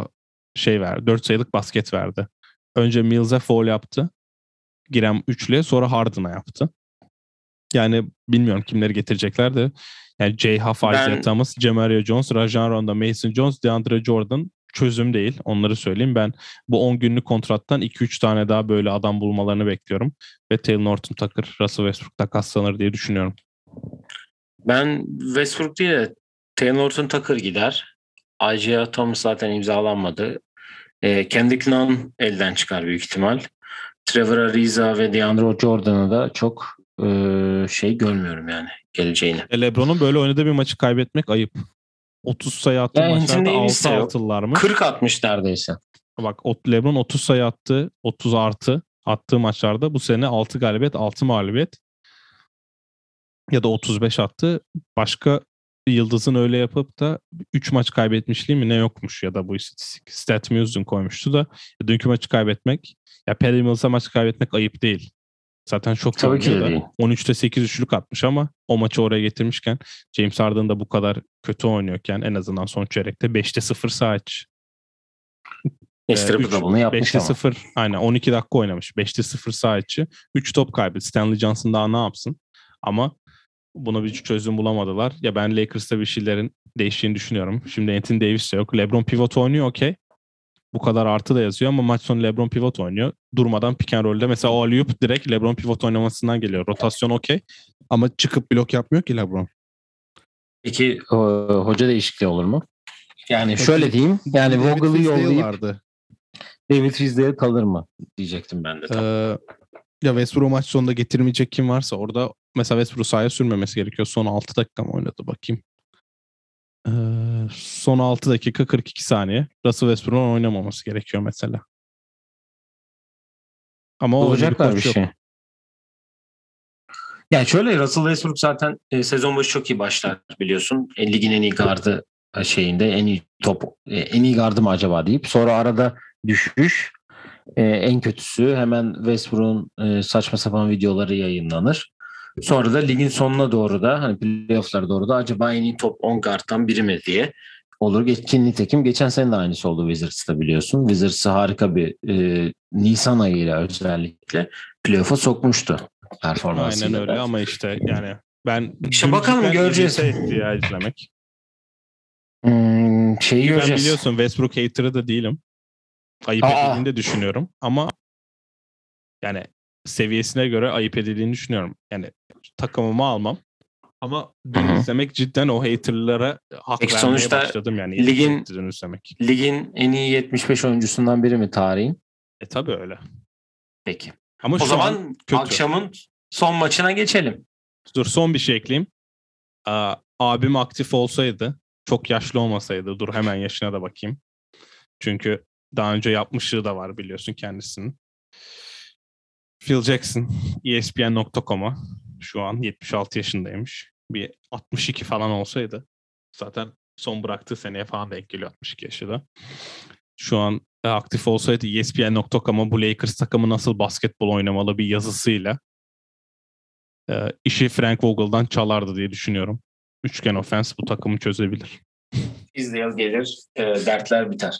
Speaker 2: şey verdi. 4 sayılık basket verdi. Önce Mills'e foul yaptı. Giren üçlüye sonra Harden'a yaptı. Yani bilmiyorum kimleri getirecekler de. Yani J. Huff,
Speaker 1: Ben-
Speaker 2: Isaiah Thomas, Jamario Jones, Rajon Rondo, Mason Jones, DeAndre Jordan çözüm değil. Onları söyleyeyim. Ben bu 10 günlük kontrattan 2-3 tane daha böyle adam bulmalarını bekliyorum. Ve Taylor Norton Tucker, Russell Westbrook takaslanır diye düşünüyorum.
Speaker 1: Ben Westbrook değil de Taylor Norton Tucker gider. Isaiah Thomas zaten imzalanmadı. E, Kendrick Nunn elden çıkar büyük ihtimal. Trevor Ariza ve DeAndre Jordan'ı da çok e, şey görmüyorum yani geleceğini.
Speaker 2: E, LeBron'un böyle oynadığı bir maçı kaybetmek ayıp. 30 sayı attığı maçlarda
Speaker 1: Anthony
Speaker 2: 6
Speaker 1: Davis de yok.
Speaker 2: altılar mı?
Speaker 1: 40 atmış neredeyse.
Speaker 2: Bak LeBron 30 sayı attı. 30 artı attığı maçlarda bu sene 6 galibiyet 6 mağlubiyet. Ya da 35 attı. Başka yıldızın öyle yapıp da 3 maç kaybetmişliği mi ne yokmuş ya da bu istatistik. Stat Muse'un koymuştu da dünkü maçı kaybetmek ya Perry Mills'a maç kaybetmek ayıp değil. Zaten çok
Speaker 1: Tabii ki de
Speaker 2: oynuyor da.
Speaker 1: değil.
Speaker 2: 13'te 8 üçlük atmış ama o maçı oraya getirmişken James Harden da bu kadar kötü oynuyorken en azından son çeyrekte 5'te 0 sağ iç.
Speaker 1: Ekstra
Speaker 2: üç-
Speaker 1: bir bunu yapmış
Speaker 2: 5'te
Speaker 1: ama.
Speaker 2: 0 aynen 12 dakika oynamış. 5'te 0 sağ içi. 3 top kaybetti. Stanley Johnson daha ne yapsın? Ama buna bir çözüm bulamadılar. Ya ben Lakers'ta bir şeylerin değiştiğini düşünüyorum. Şimdi Anthony Davis de yok. LeBron pivot oynuyor okey. Bu kadar artı da yazıyor ama maç sonu LeBron pivot oynuyor. Durmadan pick and roll'de mesela o alley-oop direkt LeBron pivot oynamasından geliyor. Rotasyon okey. Ama çıkıp blok yapmıyor ki LeBron.
Speaker 1: Peki e, hoca değişikliği olur mu? Yani şöyle diyeyim. Yani Vogel'ı yollayıp
Speaker 2: vardı.
Speaker 1: David Fizdale kalır mı? Diyecektim ben de. tam.
Speaker 2: Ee, ya Westbrook maç sonunda getirmeyecek kim varsa orada mesela Westbrook sahaya sürmemesi gerekiyor. Son 6 dakika mı oynadı bakayım. Ee, son 6 dakika 42 saniye. Russell Westbrook'un oynamaması gerekiyor mesela. Ama
Speaker 1: Olacaklar bir
Speaker 2: yok.
Speaker 1: şey. Yani şöyle Russell Westbrook zaten e, sezon başı çok iyi başlar biliyorsun. E, ligin en iyi gardı e, şeyinde en iyi top e, en iyi gardı mı acaba deyip sonra arada düşüş e, en kötüsü hemen Westbrook'un e, saçma sapan videoları yayınlanır. Sonra da ligin sonuna doğru da hani playoff'lara doğru da acaba en iyi top 10 guard'tan biri mi diye olur. Geçkin nitekim geçen sene de aynısı oldu Wizards'ta biliyorsun. Wizards'ı harika bir e, Nisan ayıyla özellikle playoff'a sokmuştu performansıyla.
Speaker 2: Aynen öyle
Speaker 1: da.
Speaker 2: ama işte yani ben
Speaker 1: İşte bakalım, göreceğiz.
Speaker 2: ya izlemek.
Speaker 1: Hmm, şeyi
Speaker 2: Ben
Speaker 1: göreceğiz.
Speaker 2: biliyorsun Westbrook hater'ı da değilim. Ayıp
Speaker 1: Aa.
Speaker 2: edildiğini de düşünüyorum ama yani seviyesine göre ayıp edildiğini düşünüyorum. Yani takımımı almam. Ama dün izlemek cidden o haterlara hak
Speaker 1: Peki
Speaker 2: vermeye
Speaker 1: sonuçta
Speaker 2: başladım yani.
Speaker 1: ligin-
Speaker 2: İzlemek, dün izlemek.
Speaker 1: Ligin en iyi 75 oyuncusundan biri mi tarihin?
Speaker 2: E tabii öyle.
Speaker 1: Peki.
Speaker 2: Ama
Speaker 1: O zaman
Speaker 2: an kötü.
Speaker 1: akşamın son maçına geçelim.
Speaker 2: Dur son bir şey ekleyeyim. Aa, abim aktif olsaydı, çok yaşlı olmasaydı, dur hemen yaşına da bakayım. Çünkü daha önce yapmışlığı da var biliyorsun kendisinin. Phil Jackson, ESPN.com'a şu an 76 yaşındaymış. Bir 62 falan olsaydı zaten son bıraktığı seneye falan denk geliyor 62 yaşı da. Şu an aktif olsaydı ESPN.com'a bu Lakers takımı nasıl basketbol oynamalı bir yazısıyla e, işi Frank Vogel'dan çalardı diye düşünüyorum. Üçgen ofens bu takımı çözebilir.
Speaker 1: İzleyen gelir, e, dertler biter.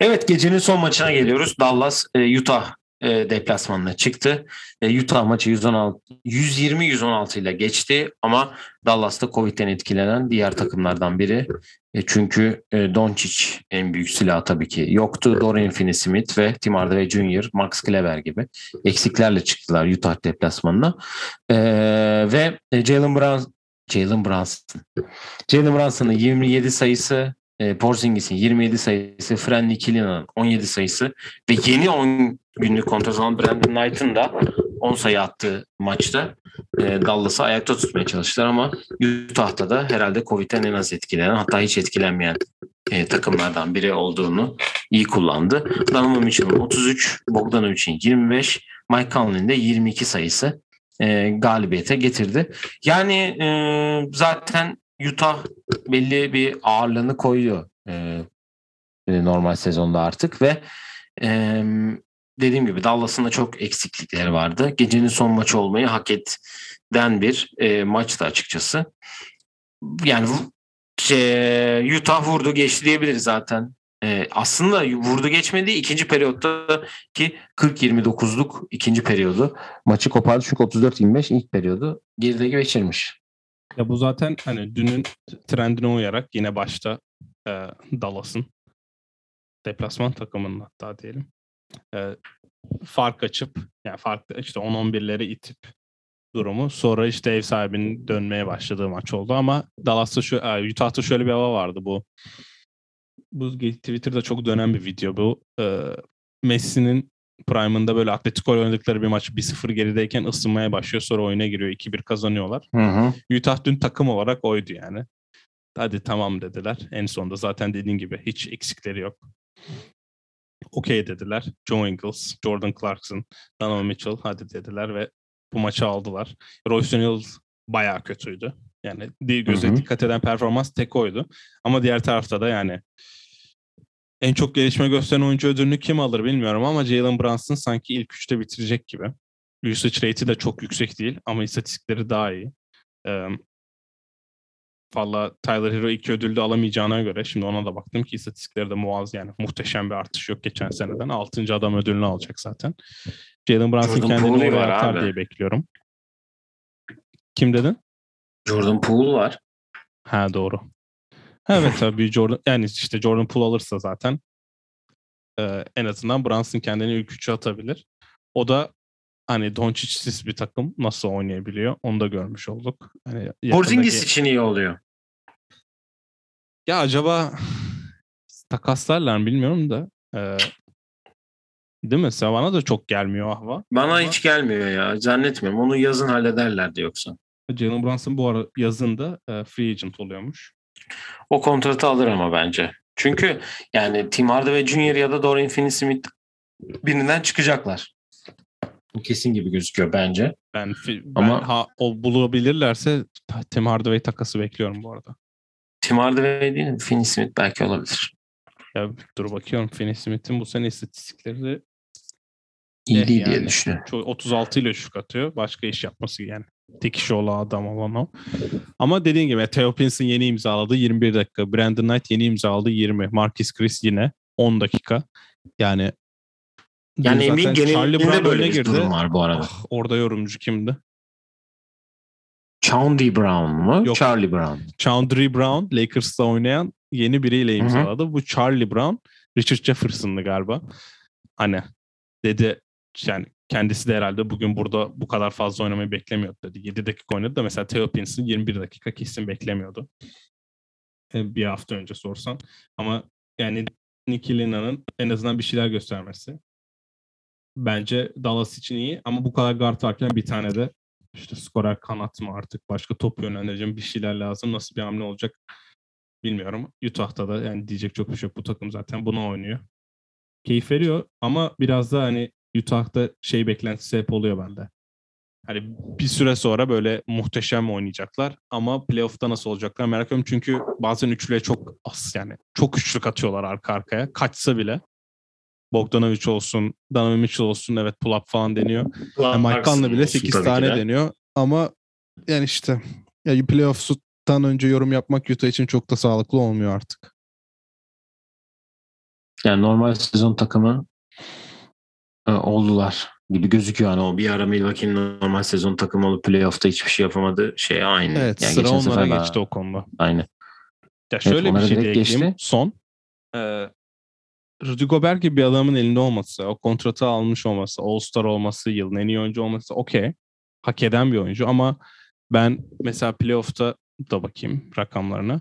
Speaker 1: Evet gecenin son maçına geliyoruz. Dallas e, Utah e, deplasmanına çıktı. E, Utah maçı 116 120-116 ile geçti ama Dallas'ta Covid'den etkilenen diğer takımlardan biri. E, çünkü e, Doncic en büyük silah tabii ki yoktu. Dorian Finney-Smith ve Tim Hardaway Jr., Max Kleber gibi eksiklerle çıktılar Utah deplasmanına. E, ve Jalen Brown Jalen Brunson. Jalen Brunson'ın 27 sayısı, e, Porzingis'in 27 sayısı, Fren Nikilina'nın 17 sayısı ve yeni 10 günlük kontrat olan Brandon Knight'ın da 10 sayı attığı maçta e, Dallas'ı ayakta tutmaya çalıştılar ama Utah'ta da herhalde Covid'den en az etkilenen hatta hiç etkilenmeyen e, takımlardan biri olduğunu iyi kullandı. Donovan Mitchell'ın 33, Bogdanovic'in 25, Mike Conley'nin de 22 sayısı e, galibiyete getirdi. Yani e, zaten Utah belli bir ağırlığını koyuyor e, e, normal sezonda artık ve e, dediğim gibi Dallas'ın da çok eksiklikleri vardı. Gecenin son maçı olmayı hak eden bir e, maçtı açıkçası. Yani şey, Utah vurdu geçti diyebiliriz zaten. e, aslında vurdu geçmediği ikinci periyotta ki 40-29'luk ikinci periyodu maçı kopardı çünkü 34-25 ilk periyodu geride geçirmiş.
Speaker 2: Ya bu zaten hani dünün trendine uyarak yine başta e, Dallas'ın deplasman takımının hatta diyelim e, fark açıp yani farklı işte 10-11'leri itip durumu. Sonra işte ev sahibinin dönmeye başladığı maç oldu ama Dallas'ta şu Utah'ta şöyle bir hava vardı bu. Bu Twitter'da çok dönen bir video bu. E, Messi'nin Prime'ında böyle Atletico oynadıkları bir maç 1-0 gerideyken ısınmaya başlıyor. Sonra oyuna giriyor. 2-1 kazanıyorlar.
Speaker 1: Hı hı.
Speaker 2: Utah dün takım olarak oydu yani. Hadi tamam dediler. En sonunda zaten dediğin gibi hiç eksikleri yok. Okey dediler. Joe Ingles, Jordan Clarkson, Donovan Mitchell hadi dediler ve bu maçı aldılar. Royce O'Neal bayağı kötüydü. Yani göze dikkat eden performans tek oydu. Ama diğer tarafta da yani en çok gelişme gösteren oyuncu ödülünü kim alır bilmiyorum ama Jalen Brunson sanki ilk üçte bitirecek gibi. Usage rate'i de çok yüksek değil ama istatistikleri daha iyi. Ee, Valla Tyler Hero iki ödül de alamayacağına göre şimdi ona da baktım ki istatistikleri de muaz yani muhteşem bir artış yok geçen seneden. Altıncı adam ödülünü alacak zaten. Jalen Brunson Jordan kendini Poole oraya atar diye bekliyorum. Kim dedin?
Speaker 1: Jordan Poole var.
Speaker 2: Ha doğru. Evet tabii Jordan yani işte Jordan Poole alırsa zaten e, en azından Brunson kendini ilk üçe atabilir. O da hani Doncic'siz bir takım nasıl oynayabiliyor onu da görmüş olduk. Hani
Speaker 1: Porzingis için iyi oluyor.
Speaker 2: Ya acaba takaslarlar mı bilmiyorum da e, değil mi? Savana da çok gelmiyor hava.
Speaker 1: Bana Ama... hiç gelmiyor ya. Zannetmiyorum. Onu yazın hallederlerdi yoksa.
Speaker 2: Jalen Brunson bu ara yazında e, free agent oluyormuş.
Speaker 1: O kontratı alır ama bence. Çünkü yani Tim Hardaway Jr. ya da Dorian Finney-Smith birinden çıkacaklar. Bu kesin gibi gözüküyor bence.
Speaker 2: Ben, ben ama ha, o bulabilirlerse Tim Hardaway takası bekliyorum bu arada.
Speaker 1: Tim Hardaway değil mi? Finney Smith belki olabilir.
Speaker 2: Ya dur bakıyorum Finney Smith'in bu sene istatistikleri
Speaker 1: iyi eh değil yani. diye düşünüyorum.
Speaker 2: 36 ile şut atıyor. Başka iş yapması yani. Tek iş olan adam olan o. Ama dediğin gibi Theo Pinson yeni imzaladı 21 dakika. Brandon Knight yeni imzaladı 20. Marcus Chris yine 10 dakika. Yani
Speaker 1: yani emin genelinde böyle bir girdi. durum var bu arada. Ah,
Speaker 2: orada yorumcu kimdi?
Speaker 1: Chauncey Brown mu? Yok. Charlie Brown.
Speaker 2: Chauncey Brown Lakers'ta oynayan yeni biriyle imzaladı. Hı-hı. Bu Charlie Brown Richard Jefferson'lı galiba. Hani dedi yani kendisi de herhalde bugün burada bu kadar fazla oynamayı beklemiyordu dedi. 7 dakika oynadı da mesela Theo Pinson 21 dakika kesin beklemiyordu. E, bir hafta önce sorsan. Ama yani Nicky Lina'nın en azından bir şeyler göstermesi bence Dallas için iyi. Ama bu kadar guard varken bir tane de işte skorer kanat mı artık başka top yönlendireceğim bir şeyler lazım. Nasıl bir hamle olacak bilmiyorum. Utah'ta da yani diyecek çok bir şey yok. Bu takım zaten buna oynuyor. Keyif veriyor ama biraz da hani Utah'ta şey beklentisi hep oluyor bende. Hani bir süre sonra böyle muhteşem oynayacaklar ama playoff'ta nasıl olacaklar merak ediyorum. Çünkü bazen üçlüye çok az yani çok üçlük atıyorlar arka arkaya. Kaçsa bile. Bogdanovic olsun, Donovan Mitchell olsun evet pull up falan deniyor. Yani Mike Conley bile 8 tane de. deniyor. Ama yani işte ya playoff'tan önce yorum yapmak Utah için çok da sağlıklı olmuyor artık.
Speaker 1: Yani normal sezon takımı e, oldular gibi gözüküyor. Hani o bir ara Milwaukee'nin normal sezon takımı olup playoff'ta hiçbir şey yapamadı. Şey aynı.
Speaker 2: Evet yani sıra onlara geçti daha... o konuda.
Speaker 1: Aynı.
Speaker 2: Ya şöyle evet, bir şey diyeyim. Geçti. Son. Ee, Rudy Gobert gibi bir adamın elinde olması, o kontratı almış olması, All-Star olması, yılın en iyi oyuncu olması okey. Hak eden bir oyuncu ama ben mesela playoff'ta da bakayım rakamlarına.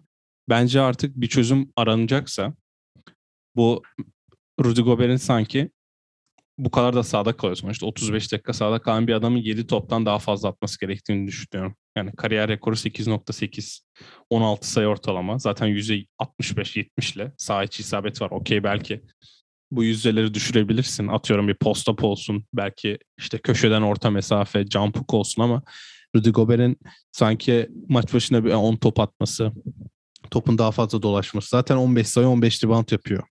Speaker 2: Bence artık bir çözüm aranacaksa bu Rudy Gobert'in sanki bu kadar da sağda kalıyor sonuçta. 35 dakika sağda kalan bir adamın 7 toptan daha fazla atması gerektiğini düşünüyorum. Yani kariyer rekoru 8.8. 16 sayı ortalama. Zaten %65-70 ile sağ içi isabet var. Okey belki bu yüzdeleri düşürebilirsin. Atıyorum bir post-up olsun. Belki işte köşeden orta mesafe, jump hook olsun ama Rudy Gobert'in sanki maç başına bir 10 top atması, topun daha fazla dolaşması. Zaten 15 sayı 15 rebound yapıyor.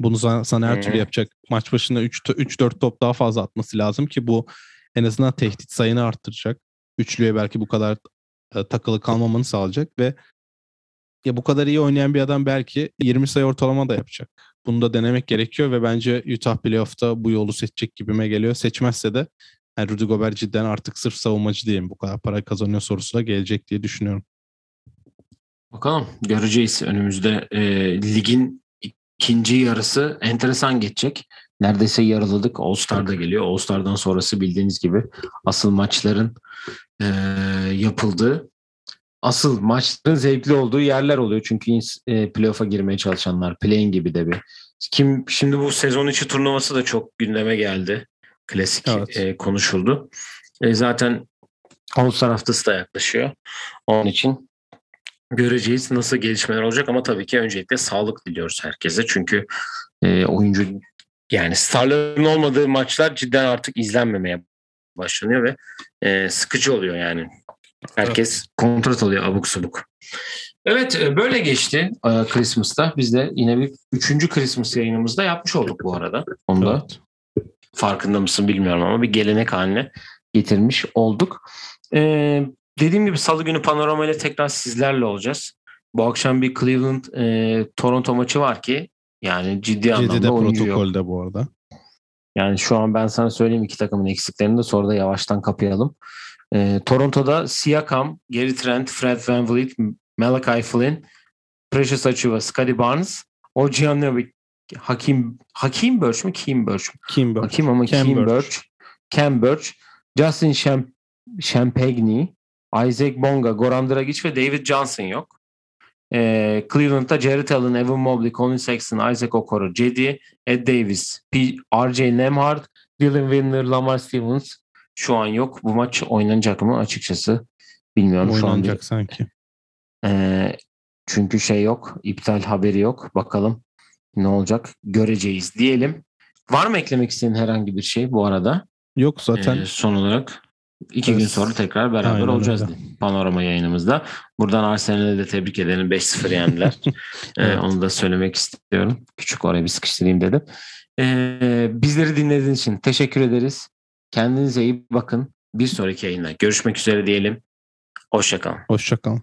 Speaker 2: Bunu sana her türlü yapacak. Maç başına 3-4 top daha fazla atması lazım ki bu en azından tehdit sayını arttıracak. Üçlüye belki bu kadar e, takılı kalmamanı sağlayacak ve ya bu kadar iyi oynayan bir adam belki 20 sayı ortalama da yapacak. Bunu da denemek gerekiyor ve bence Utah playoff'ta bu yolu seçecek gibime geliyor. Seçmezse de yani Rudy Gobert cidden artık sırf savunmacı diyeyim bu kadar para kazanıyor sorusuna gelecek diye düşünüyorum.
Speaker 1: Bakalım göreceğiz önümüzde e, ligin ikinci yarısı enteresan geçecek. Neredeyse yarıladık. All Star'da geliyor. All Star'dan sonrası bildiğiniz gibi asıl maçların e, yapıldığı, asıl maçların zevkli olduğu yerler oluyor. Çünkü e, playoff'a girmeye çalışanlar, playing gibi de bir. Kim şimdi bu sezon içi turnuvası da çok gündeme geldi. Klasik
Speaker 2: Evet.
Speaker 1: e, konuşuldu. E, zaten All Star haftası da yaklaşıyor. Onun için göreceğiz nasıl gelişmeler olacak ama tabii ki öncelikle sağlık diliyoruz herkese. Çünkü e, oyuncu yani starların olmadığı maçlar cidden artık izlenmemeye başlanıyor ve e, sıkıcı oluyor yani. Herkes kontrat alıyor abuk subuk. Evet e, böyle geçti e, Christmas'ta. Biz de yine bir üçüncü Christmas yayınımızda yapmış olduk bu arada. Onu da
Speaker 2: Evet.
Speaker 1: farkında mısın bilmiyorum ama bir gelenek haline getirmiş olduk. Ee, dediğim gibi salı günü panorama ile tekrar sizlerle olacağız. Bu akşam bir Cleveland e, Toronto maçı var ki yani ciddi
Speaker 2: Ciddi de
Speaker 1: anlamda oyuncu yok.
Speaker 2: protokolde bu arada.
Speaker 1: Yani şu an ben sana söyleyeyim iki takımın eksiklerini de sonra da yavaştan kapayalım. Ee, Toronto'da Siakam, Gary Trent, Fred VanVleet, Malachi Flynn, Precious Achiuwa, Scotty Barnes, Anunoby, Hakim Hakim Birch mi? Kim Birch mi?
Speaker 2: Kimber.
Speaker 1: Hakim ama
Speaker 2: Cam
Speaker 1: Kim
Speaker 2: Birch.
Speaker 1: Birch, Cam Birch, Justin Champ Champagny, Isaac Bonga, Goran Dragic ve David Johnson yok. Ee, Cleveland'da Jared Allen, Evan Mobley, Colin Sexton, Isaac Okoro, Cedi, Ed Davis, P, RJ Nemhard, Dylan Windler, Lamar Stevens şu an yok. Bu maç oynanacak mı açıkçası bilmiyorum şu an.
Speaker 2: Oynanacak sanki.
Speaker 1: Ee, çünkü şey yok, iptal haberi yok. Bakalım ne olacak göreceğiz diyelim. Var mı eklemek istediğin herhangi bir şey bu arada?
Speaker 2: Yok zaten
Speaker 1: Ee, son olarak iki
Speaker 2: Evet.
Speaker 1: gün sonra tekrar beraber
Speaker 2: Aynen
Speaker 1: olacağız
Speaker 2: öyle.
Speaker 1: diye. panorama yayınımızda. Buradan Arsenal'e de tebrik edelim. 5-0 yendiler. Ee, onu da söylemek istiyorum. Küçük oraya bir sıkıştırayım dedim. Ee, bizleri dinlediğiniz için teşekkür ederiz. Kendinize iyi bakın. Bir sonraki yayında görüşmek üzere diyelim. Hoşçakalın.
Speaker 2: hoşçakalın.